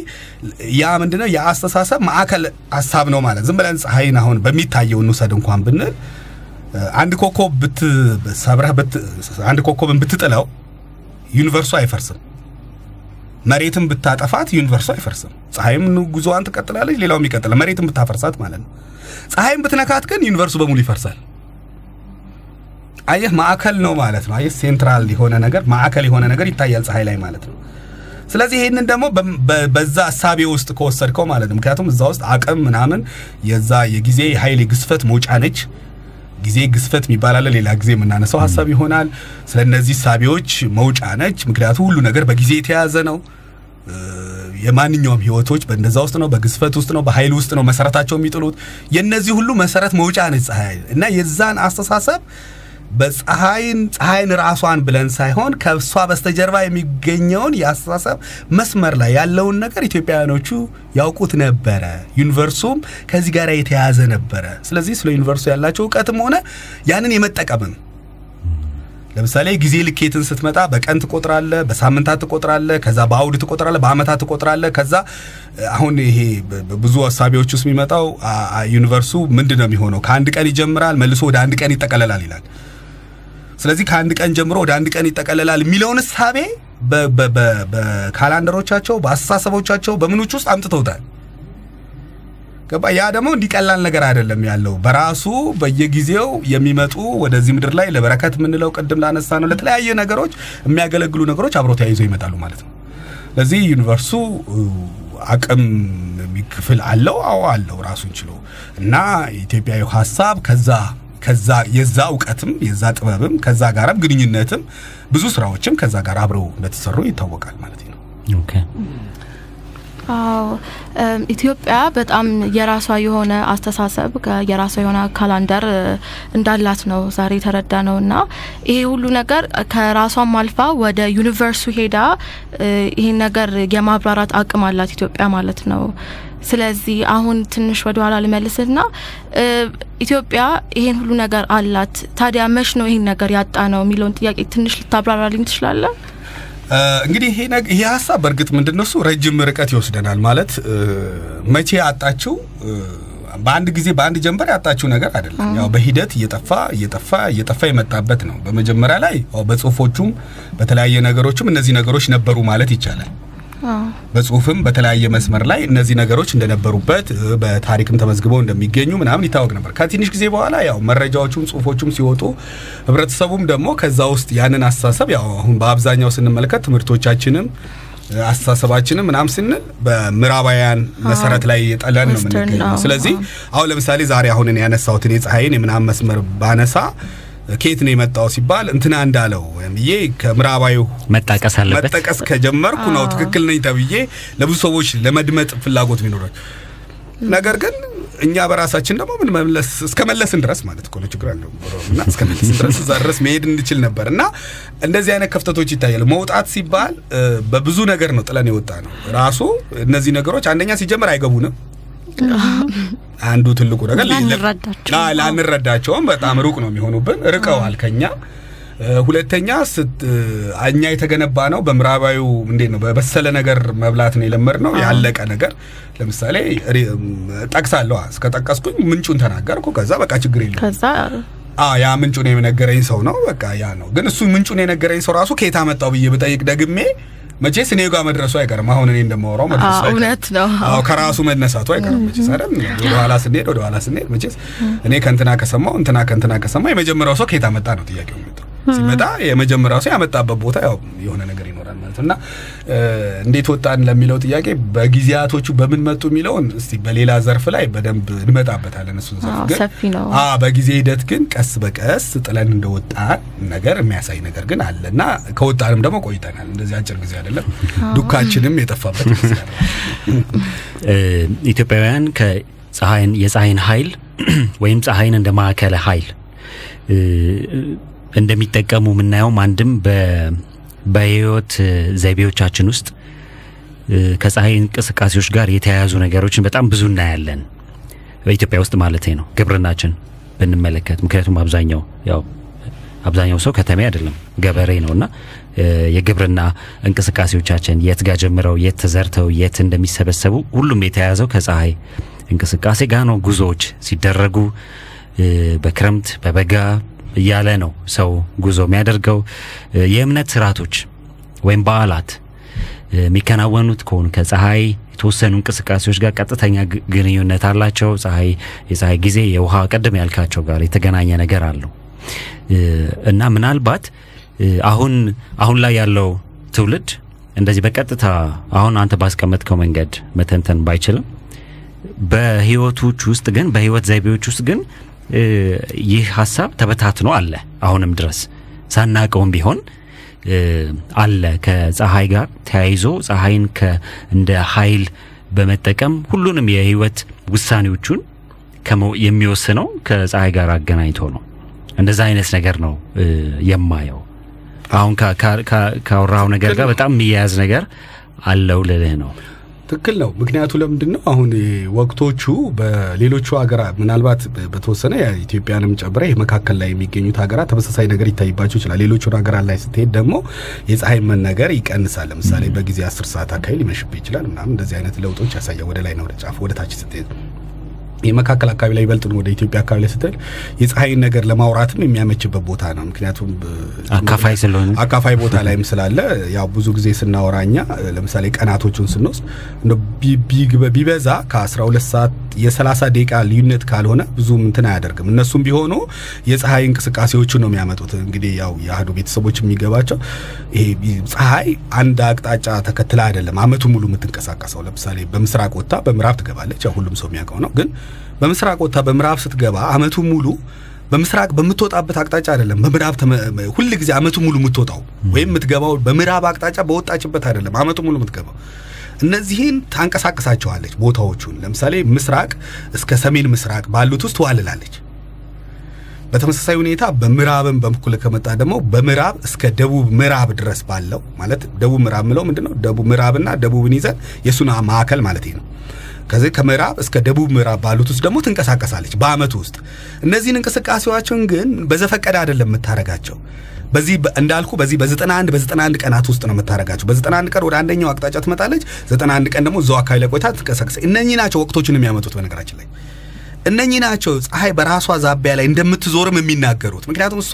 ያ ምንድነው የአስተሳሰብ ማዕከል ሀሳብ ነው ማለት ዝም ብለን ፀሐይን አሁን በሚታየው እንውሰድ እንኳን ብንል አንድ ኮከብ ብት አንድ ኮከብን ብትጥለው ዩኒቨርሱ አይፈርስም። መሬትን ብታጠፋት ዩኒቨርሱ አይፈርስም። ፀሐይም ጉዞዋን ትቀጥላለች፣ ሌላውም ይቀጥላል። መሬትን ብታፈርሳት ማለት ነው። ፀሐይም ብትነካት ግን ዩኒቨርሱ በሙሉ ይፈርሳል። አየህ፣ ማዕከል ነው ማለት ነው። አየህ፣ ሴንትራል የሆነ ነገር ማዕከል የሆነ ነገር ይታያል ፀሐይ ላይ ማለት ነው። ስለዚህ ይህንን ደግሞ በዛ እሳቤ ውስጥ ከወሰድከው ማለት ነው። ምክንያቱም እዛ ውስጥ አቅም ምናምን የዛ የጊዜ ኃይል የግዝፈት መውጫ ነች። ጊዜ ግዝፈት የሚባል አለ። ሌላ ጊዜ የምናነሳው ሀሳብ ይሆናል። ስለ እነዚህ እሳቤዎች መውጫ ነች። ምክንያቱም ሁሉ ነገር በጊዜ የተያዘ ነው። የማንኛውም ህይወቶች በእንደዛ ውስጥ ነው፣ በግዝፈት ውስጥ ነው፣ በኃይል ውስጥ ነው መሰረታቸው የሚጥሉት። የእነዚህ ሁሉ መሰረት መውጫ ነች ፀሐይ እና የዛን አስተሳሰብ በፀሐይን ፀሐይን ራሷን ብለን ሳይሆን ከእሷ በስተጀርባ የሚገኘውን የአስተሳሰብ መስመር ላይ ያለውን ነገር ኢትዮጵያውያኖቹ ያውቁት ነበረ። ዩኒቨርሱም ከዚህ ጋር የተያያዘ ነበረ። ስለዚህ ስለ ዩኒቨርሱ ያላቸው እውቀትም ሆነ ያንን የመጠቀምም ለምሳሌ ጊዜ ልኬትን ስትመጣ በቀን ትቆጥራለ፣ በሳምንታት ትቆጥራለ፣ ከዛ በአውድ ትቆጥራለ፣ በአመታት ትቆጥራለ። ከዛ አሁን ይሄ ብዙ ሀሳቢዎች ውስጥ የሚመጣው ዩኒቨርሱ ምንድን ነው የሚሆነው? ከአንድ ቀን ይጀምራል መልሶ ወደ አንድ ቀን ይጠቀለላል ይላል። ስለዚህ ከአንድ ቀን ጀምሮ ወደ አንድ ቀን ይጠቀለላል የሚለውን እሳቤ በካላንደሮቻቸው በአስተሳሰቦቻቸው በምኖች ውስጥ አምጥተውታል። ገባ? ያ ደግሞ እንዲቀላል ነገር አይደለም ያለው በራሱ በየጊዜው የሚመጡ ወደዚህ ምድር ላይ ለበረከት የምንለው ቅድም ላነሳ ነው ለተለያየ ነገሮች የሚያገለግሉ ነገሮች አብሮ ተያይዘው ይመጣሉ ማለት ነው። ለዚህ universe ኡ አቅም ክፍል አለው። አዎ አለው ራሱን ችሎ እና ኢትዮጵያዊ ሀሳብ ከዛ ከዛ የዛ እውቀትም የዛ ጥበብም ከዛ ጋርም ግንኙነትም ብዙ ስራዎችም ከዛ ጋር አብረው እንደተሰሩ ይታወቃል ማለት ነው። Okay አዎ ኢትዮጵያ በጣም የራሷ የሆነ አስተሳሰብ ከ- የራሷ የሆነ calendar እንዳላት ነው ዛሬ የተረዳ ነው እና ይሄ ሁሉ ነገር ከራሷም አልፋ ወደ ዩኒቨርሱ ሄዳ እ፣ ይሄን ነገር የማብራራት አቅም አላት ኢትዮጵያ ማለት ነው። ስለዚህ አሁን ትንሽ ወደ ኋላ ልመልስና ኢትዮጵያ ይሄን ሁሉ ነገር አላት። ታዲያ መች ነው ይሄን ነገር ያጣ ነው የሚለውን ጥያቄ ትንሽ ልታብራራልኝ ትችላለህ? እ፣ እንግዲህ ይሄ ሀሳብ በእርግጥ ምንድን ነው እሱ ረጅም ርቀት ይወስደናል። ማለት መቼ ያጣችው እ፣ በአንድ ጊዜ በአንድ ጀንበር ያጣችው ነገር አይደለም። ያው በሂደት እየጠፋ እየጠፋ እየጠፋ የመጣበት ነው። በመጀመሪያ ላይ በጽሁፎቹም በተለያየ ነገሮችም እነዚህ ነገሮች ነበሩ ማለት ይቻላል። በጽሁፍም በተለያየ መስመር ላይ እነዚህ ነገሮች እንደነበሩበት በታሪክም ተመዝግበው እንደሚገኙ ምናምን ይታወቅ ነበር። ከትንሽ ጊዜ በኋላ ያው መረጃዎቹም ጽሁፎቹም ሲወጡ ህብረተሰቡም ደግሞ ከዛ ውስጥ ያንን አስተሳሰብ ያው አሁን በአብዛኛው ስንመለከት ትምህርቶቻችንም አስተሳሰባችንም ምናምን ስንል በምዕራባውያን መሰረት ላይ የጠለን ነው የምንገኘው። ስለዚህ አሁን ለምሳሌ ዛሬ አሁን እኔ ያነሳሁትን የፀሐይን የምናምን መስመር ባነሳ ከየት ነው የመጣው ሲባል እንትና እንዳለው ወይም ብዬ ከምዕራባዊ መጣቀስ አለበት። መጠቀስ ከጀመርኩ ነው ትክክል ነኝ ተብዬ ለብዙ ሰዎች ለመድመጥ ፍላጎት ቢኖራቸው፣ ነገር ግን እኛ በራሳችን ደግሞ ምን መለስ እስከ መለስን ድረስ ማለት እኮ ነው ችግር አለው እና እስከ መለስን ድረስ እዛ ድረስ መሄድ እንችል ነበር እና እንደዚህ አይነት ከፍተቶች ይታያል። መውጣት ሲባል በብዙ ነገር ነው ጥለን የወጣ ነው ራሱ እነዚህ ነገሮች አንደኛ ሲጀመር አይገቡንም። [LAUGHS] አንዱ ትልቁ ነገር ላንረዳቸውም በጣም ሩቅ ነው የሚሆኑብን፣ ርቀዋል ከኛ። ሁለተኛ እኛ የተገነባ ነው በምዕራባዊው እንዴት ነው በበሰለ ነገር መብላት ነው የለመድነው ያለቀ ነገር። ለምሳሌ ጠቅሳለሁ እስከ ጠቀስኩኝ ምንጩን ተናገርኩ። ከዛ በቃ ችግር የለም ያ ምንጩን የነገረኝ ሰው ነው በቃ ያ ነው። ግን እሱ ምንጩን የነገረኝ ሰው ራሱ ከየት አመጣው ብዬ ብጠይቅ ደግሜ መቼስ እኔ ጋር መድረሱ አይቀርም። አሁን እኔ እንደማወራው መድረሱ አይቀርም። እውነት ነው። አዎ ከራሱ መነሳቱ አይቀርም መቼስ አይደል? ወደ ኋላ ስንሄድ ወደ ኋላ ስንሄድ መቼስ እኔ ከእንትና ከሰማው እንትና ከእንትና ከሰማ የመጀመሪያው ሰው ከየት አመጣ ነው ጥያቄው የሚመጣው። ሲመጣ የመጀመሪያው ሰው ያመጣበት ቦታ ያው የሆነ ነገር ይኖራል ማለት ነው እና እንዴት ወጣን ለሚለው ጥያቄ በጊዜያቶቹ በምን መጡ የሚለውን እስቲ በሌላ ዘርፍ ላይ በደንብ እንመጣበታለን። እሱን ዘርፍ ግን በጊዜ ሂደት ግን ቀስ በቀስ ጥለን እንደወጣን ነገር የሚያሳይ ነገር ግን አለ እና ከወጣንም ደግሞ ቆይተናል። እንደዚህ አጭር ጊዜ አይደለም። ዱካችንም የጠፋበት ጊዜ ኢትዮጵያውያን ከፀሐይን የፀሐይን ኃይል [CLEARS THROAT] ወይም ፀሐይን እንደ ማዕከለ ኃይል እንደሚጠቀሙ የምናየውም አንድም በህይወት ዘይቤዎቻችን ውስጥ ከፀሐይ እንቅስቃሴዎች ጋር የተያያዙ ነገሮችን በጣም ብዙ እናያለን። በኢትዮጵያ ውስጥ ማለት ነው። ግብርናችን ብንመለከት ምክንያቱም አብዛኛው ያው አብዛኛው ሰው ከተሜ አይደለም ገበሬ ነውና እ፣ የግብርና እንቅስቃሴዎቻችን የት ጋር ጀምረው የት ተዘርተው የት እንደሚሰበሰቡ ሁሉም የተያያዘው ከፀሐይ እንቅስቃሴ ጋር ነው። ጉዞዎች ሲደረጉ በክረምት በበጋ እያለ ነው ሰው ጉዞ የሚያደርገው። የእምነት ስርዓቶች ወይም በዓላት የሚከናወኑት ከሆኑ ከፀሐይ የተወሰኑ እንቅስቃሴዎች ጋር ቀጥተኛ ግንኙነት አላቸው። ፀሐይ የፀሐይ ጊዜ የውሃ ቀደም ያልካቸው ጋር የተገናኘ ነገር አለው እና ምናልባት አሁን አሁን ላይ ያለው ትውልድ እንደዚህ በቀጥታ አሁን አንተ ባስቀመጥከው መንገድ መተንተን ባይችልም በህይወቶች ውስጥ ግን በህይወት ዘይቤዎች ውስጥ ግን ይህ ሀሳብ ተበታትኖ አለ አሁንም ድረስ ሳናቀውም ቢሆን አለ ከፀሐይ ጋር ተያይዞ ፀሐይን እንደ ኃይል በመጠቀም ሁሉንም የህይወት ውሳኔዎቹን የሚወስነው ከፀሐይ ጋር አገናኝቶ ነው። እንደዛ አይነት ነገር ነው የማየው። አሁን ካወራው ነገር ጋር በጣም የሚያያዝ ነገር አለው ልልህ ነው። ትክክል ነው። ምክንያቱ ለምንድን ነው? አሁን ወቅቶቹ በሌሎቹ ሀገራት ምናልባት በተወሰነ ኢትዮጵያንም ጨምረ መካከል ላይ የሚገኙት ሀገራት ተመሳሳይ ነገር ይታይባቸው ይችላል። ሌሎቹን ሀገራት ላይ ስትሄድ ደግሞ የፀሐይ መነገር ይቀንሳል። ለምሳሌ በጊዜ አስር ሰዓት አካባቢ ሊመሽብህ ይችላል ምናምን እንደዚህ አይነት ለውጦች ያሳያል። ወደ ላይ ነው ወደ ጫፍ ወደ ታች ስትሄድ የመካከል አካባቢ ላይ ይበልጥ ወደ ኢትዮጵያ አካባቢ ላይ ስትል የፀሐይን ነገር ለማውራትም የሚያመችበት ቦታ ነው። ምክንያቱም አካፋይ ስለሆነ አካፋይ ቦታ ላይም ስላለ ያው ብዙ ጊዜ ስናወራኛ ለምሳሌ ቀናቶቹን ስንወስድ ቢበዛ ከ12 ሰዓት የ30 ደቂቃ ልዩነት ካልሆነ ብዙም እንትን አያደርግም። እነሱም ቢሆኑ የፀሐይ እንቅስቃሴዎቹን ነው የሚያመጡት። እንግዲህ ያው የአህዱ ቤተሰቦች የሚገባቸው ይሄ ፀሐይ አንድ አቅጣጫ ተከትላ አይደለም አመቱ ሙሉ የምትንቀሳቀሰው። ለምሳሌ በምስራቅ ወጥታ በምዕራብ ትገባለች። ያው ሁሉም ሰው የሚያውቀው ነው። ግን በምስራቅ ወጥታ በምዕራብ ስትገባ አመቱ ሙሉ በምስራቅ በምትወጣበት አቅጣጫ አይደለም በምዕራብ ሁል ጊዜ አመቱ ሙሉ የምትወጣው ወይም የምትገባው በምዕራብ አቅጣጫ በወጣችበት አይደለም አመቱ ሙሉ የምትገባው። እነዚህን ታንቀሳቅሳቸዋለች ቦታዎቹን። ለምሳሌ ምስራቅ እስከ ሰሜን ምስራቅ ባሉት ውስጥ ትዋልላለች። በተመሳሳይ ሁኔታ በምዕራብም በኩል ከመጣ ደግሞ በምዕራብ እስከ ደቡብ ምዕራብ ድረስ ባለው ማለት ደቡብ ምዕራብ ምለው ምንድን ነው? ደቡብ ምዕራብና ደቡብን ይዘን የእሱን ማዕከል ማለት ነው። ከዚህ ከምዕራብ እስከ ደቡብ ምዕራብ ባሉት ውስጥ ደግሞ ትንቀሳቀሳለች በአመቱ ውስጥ። እነዚህን እንቅስቃሴዎችን ግን በዘፈቀደ አይደለም የምታረጋቸው። በዚህ እንዳልኩ በዚህ በ91 በ91 ቀናት ውስጥ ነው የምታረጋቸው። በ91 ቀን ወደ አንደኛው አቅጣጫ ትመጣለች። 91 ቀን ደግሞ እዛው አካባቢ ላይ ቆይታ ትንቀሳቀስ። እነኚህ ናቸው ወቅቶችን የሚያመጡት በነገራችን ላይ እነኚህ ናቸው ፀሐይ በራሷ ዛቢያ ላይ እንደምትዞርም የሚናገሩት። ምክንያቱም እሷ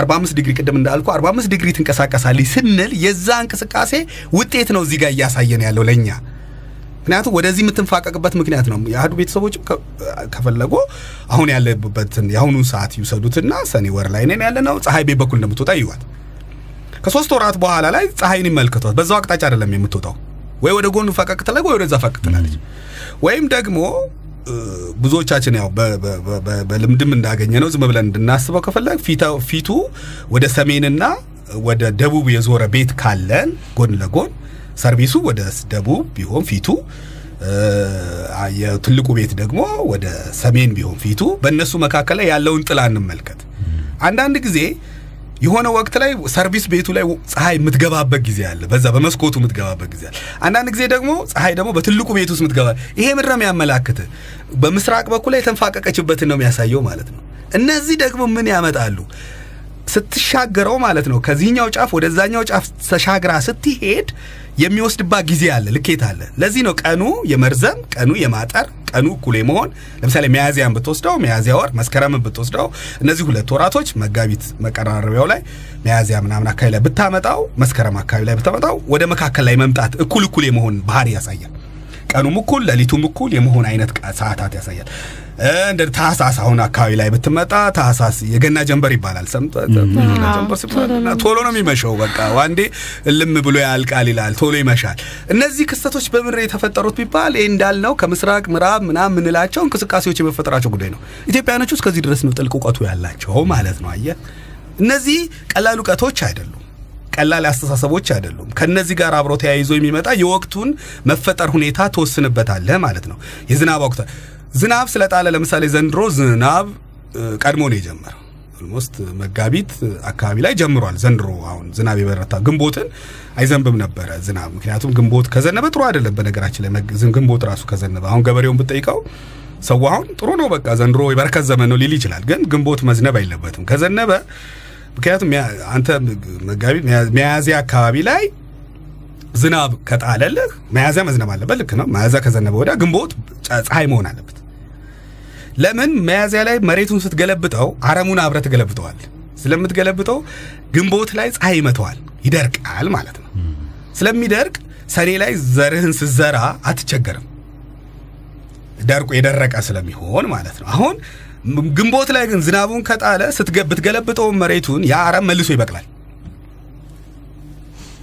45 ዲግሪ ቅድም እንዳልኩ 45 ዲግሪ ትንቀሳቀሳለች ስንል የዛ እንቅስቃሴ ውጤት ነው እዚህ ጋር እያሳየን ያለው ለእኛ። ምክንያቱም ወደዚህ የምትንፋቀቅበት ምክንያት ነው። የአህዱ ቤተሰቦችም ከፈለጉ አሁን ያለበትን የአሁኑን ሰዓት ይውሰዱትና ሰኔ ወር ላይ ነን ያለ ነው። ፀሐይ ቤት በኩል እንደምትወጣ ይዋት። ከሶስት ወራት በኋላ ላይ ፀሐይን ይመልከቷት። በዛው አቅጣጫ አይደለም የምትወጣው። ወይ ወደ ጎኑ ፈቀቅ ትላለች፣ ወይ ወደዛ ፈቀቅ ትላለች። ወይም ደግሞ ብዙዎቻችን ያው በልምድም እንዳገኘ ነው ዝም ብለን እንድናስበው ከፈለግ ፊቱ ወደ ሰሜንና ወደ ደቡብ የዞረ ቤት ካለን ጎን ለጎን ሰርቪሱ ወደ ደቡብ ቢሆን ፊቱ የትልቁ ቤት ደግሞ ወደ ሰሜን ቢሆን ፊቱ በእነሱ መካከል ላይ ያለውን ጥላ እንመልከት። አንዳንድ ጊዜ የሆነ ወቅት ላይ service ቤቱ ላይ ፀሐይ የምትገባበት ጊዜ አለ። በዛ በመስኮቱ የምትገባበት ጊዜ አለ። አንዳንድ ጊዜ ደግሞ ፀሐይ ደግሞ በትልቁ ቤት ውስጥ የምትገባ ይሄ ምድር የሚያመላክት በምስራቅ በኩል ላይ የተንፋቀቀችበትን ነው የሚያሳየው ማለት ነው። እነዚህ ደግሞ ምን ያመጣሉ? ስትሻገረው ማለት ነው ከዚህኛው ጫፍ ወደዛኛው ጫፍ ተሻግራ ስትሄድ የሚወስድባት ጊዜ አለ፣ ልኬት አለ። ለዚህ ነው ቀኑ የመርዘም ቀኑ የማጠር ቀኑ እኩል የመሆን ለምሳሌ ሚያዝያን ብትወስደው ሚያዝያ ወር መስከረምን ብትወስደው እነዚህ ሁለት ወራቶች መጋቢት መቀራረቢያው ላይ ሚያዝያ ምናምን አካባቢ ላይ ብታመጣው መስከረም አካባቢ ላይ ብታመጣው ወደ መካከል ላይ መምጣት እኩል እኩል የመሆን ባህሪ ያሳያል። ቀኑም እኩል ሌሊቱም እኩል የመሆን አይነት ሰዓታት ያሳያል። እንደ ታህሳስ አሁን አካባቢ ላይ ብትመጣ ታህሳስ የገና ጀንበር ይባላል። ቶሎ ነው የሚመሸው። በቃ ዋንዴ እልም ብሎ ያልቃል ይላል። ቶሎ ይመሻል። እነዚህ ክስተቶች በምን የተፈጠሩት ቢባል ይህ እንዳልነው ከምስራቅ ምዕራብ ምናምን የምንላቸው እንቅስቃሴዎች የመፈጠራቸው ጉዳይ ነው። ኢትዮጵያኖች እስከዚህ ድረስ ነው ጥልቅ እውቀቱ ያላቸው ማለት ነው። አየህ እነዚህ ቀላል እውቀቶች አይደሉም። ቀላል አስተሳሰቦች አይደሉም። ከነዚህ ጋር አብሮ ተያይዞ የሚመጣ የወቅቱን መፈጠር ሁኔታ ትወስንበታለህ ማለት ነው። የዝናብ ወቅት ዝናብ ስለጣለ ለምሳሌ ዘንድሮ ዝናብ ቀድሞ ነው የጀመረው። almost መጋቢት አካባቢ ላይ ጀምሯል። ዘንድሮ አሁን ዝናብ የበረታ ግንቦትን አይዘንብም ነበረ ዝናብ። ምክንያቱም ግንቦት ከዘነበ ጥሩ አይደለም። በነገራችን ላይ ግንቦት ራሱ ከዘነበ አሁን ገበሬውን ብትጠይቀው ሰው አሁን ጥሩ ነው በቃ ዘንድሮ የበረከት ዘመን ነው ሊል ይችላል። ግን ግንቦት መዝነብ አይለበትም። ከዘነበ ምክንያቱም አንተ መጋቢት ሚያ- ሚያዝያ አካባቢ ላይ ዝናብ ከጣለልህ መያዝያ መዝነብ አለበት። ልክ ነው። መያዝያ ከዘነበ ወዲያ ግንቦት ፀሐይ መሆን አለበት። ለምን መያዝያ ላይ መሬቱን ስትገለብጠው አረሙን አብረህ ትገለብጠዋል። ስለምትገለብጠው ግንቦት ላይ ፀሐይ ይመተዋል፣ ይደርቃል ማለት ነው። ስለሚደርቅ ሰኔ ላይ ዘርህን ስትዘራ አትቸገርም። ደርቆ የደረቀ ስለሚሆን ማለት ነው። አሁን ግንቦት ላይ ግን ዝናቡን ከጣለ ስትገ- መሬቱን ያ አረም መልሶ ይበቅላል።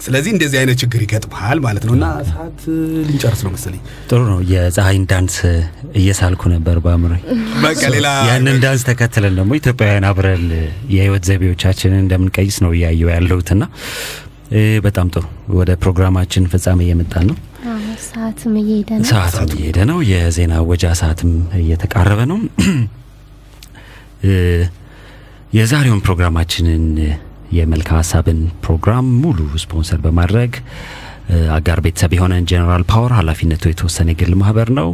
ስለዚህ እንደዚህ አይነት ችግር ይገጥመሃል ማለት ነው። እና ሰዓት ልንጨርስ ነው መሰለኝ። ጥሩ ነው። የፀሐይን ዳንስ እየሳልኩ ነበር በአእምሮ በቃ ሌላ ያንን ዳንስ ተከትለን ደግሞ ኢትዮጵያውያን አብረን የህይወት ዘይቤዎቻችንን እንደምንቀይስ ነው እያየው ያለሁትና በጣም ጥሩ። ወደ ፕሮግራማችን ፍጻሜ እየመጣን ነው። አዎ፣ ሰዓትም እየሄደ ነው። ሰዓትም እየሄደ ነው። የዜና እወጃ ሰዓትም እየተቃረበ ነው። [CLEARS THROAT] እ፣ የዛሬውን ፕሮግራማችንን የመልክአ ሀሳብን ፕሮግራም ሙሉ ስፖንሰር በማድረግ አጋር ቤተሰብ የሆነን ጀነራል ፓወር ኃላፊነቱ የተወሰነ የግል ማህበር ነው።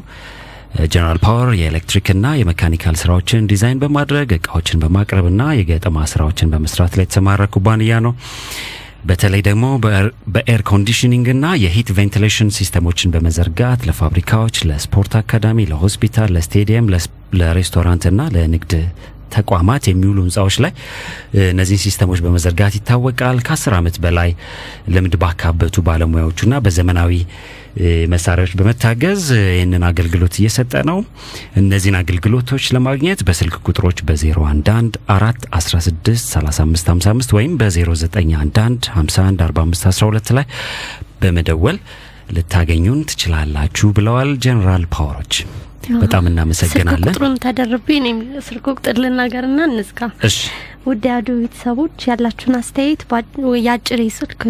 ጀነራል ፓወር የኤሌክትሪክና የመካኒካል ስራዎችን ዲዛይን በማድረግ እቃዎችን በማቅረብና የገጠማ ስራዎችን በመስራት ላይ የተሰማራ ኩባንያ ነው። በተለይ ደግሞ በ air conditioning ና የ heat ventilation system ኦችን በመዘርጋት ለፋብሪካዎች፣ ለስፖርት አካዳሚ፣ ለሆስፒታል፣ ለስቴዲየም፣ ለስ- ለሬስቶራንትና ለንግድ ተቋማት የሚውሉ ህንፃዎች ላይ እነዚህን system ኦች በመዘርጋት ይታወቃል። ከአስር ዓመት በላይ ልምድ ባካበቱ ባለሙያዎቹና በዘመናዊ መሳሪያዎች በመታገዝ ይህንን አገልግሎት እየሰጠ ነው። እነዚህን አገልግሎቶች ለማግኘት በስልክ ቁጥሮች በ011 4 16 35 55 ወይም በ0911 51 45 12 ላይ በመደወል ልታገኙን ትችላላችሁ ብለዋል ጀነራል ፓወሮች። በጣም ስልክ እናመሰግናለን። ቁጥሩን ተደርቤ እኔም ስልክ ቁጥር ልናገርና እንዝጋ። እሺ ውድ ያዱ ቤተሰቦች ያላችሁን አስተያየት የአጭር የስልክ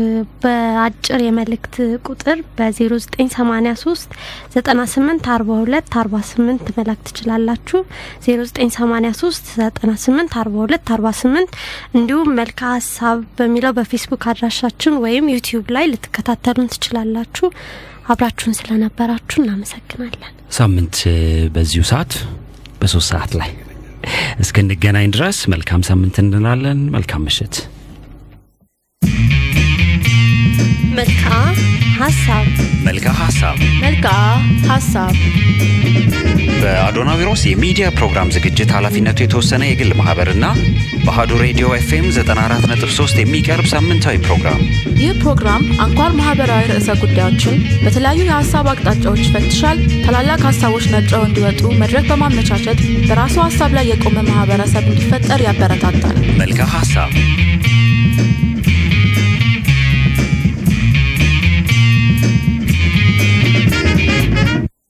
በአጭር የመልእክት ቁጥር በ0983 98 42 48 መላክ ትችላላችሁ። 0983 98 42 48 እንዲሁም መልካ ሀሳብ በሚለው በፌስቡክ አድራሻችን ወይም ዩቲዩብ ላይ ልትከታተሉን ትችላላችሁ። አብራችሁን ስለነበራችሁ እናመሰግናለን። ሳምንት በዚሁ ሰዓት በሶስት ሰዓት ላይ እስክንገናኝ ድረስ መልካም ሳምንት እንላለን። መልካም ምሽት። መልካ ሀሳብ መልካ ሀሳብ መልካ ሀሳብ በአዶናዊሮስ የሚዲያ ፕሮግራም ዝግጅት ኃላፊነቱ የተወሰነ የግል ማህበርና በአሀዱ ሬዲዮ ኤፍኤም 94.3 የሚቀርብ ሳምንታዊ ፕሮግራም። ይህ ፕሮግራም አንኳር ማህበራዊ ርዕሰ ጉዳዮችን በተለያዩ የሀሳብ አቅጣጫዎች ይፈትሻል። ታላላቅ ሀሳቦች ነጥረው እንዲወጡ መድረክ በማመቻቸት በራሱ ሀሳብ ላይ የቆመ ማህበረሰብ እንዲፈጠር ያበረታታል። መልካ ሀሳብ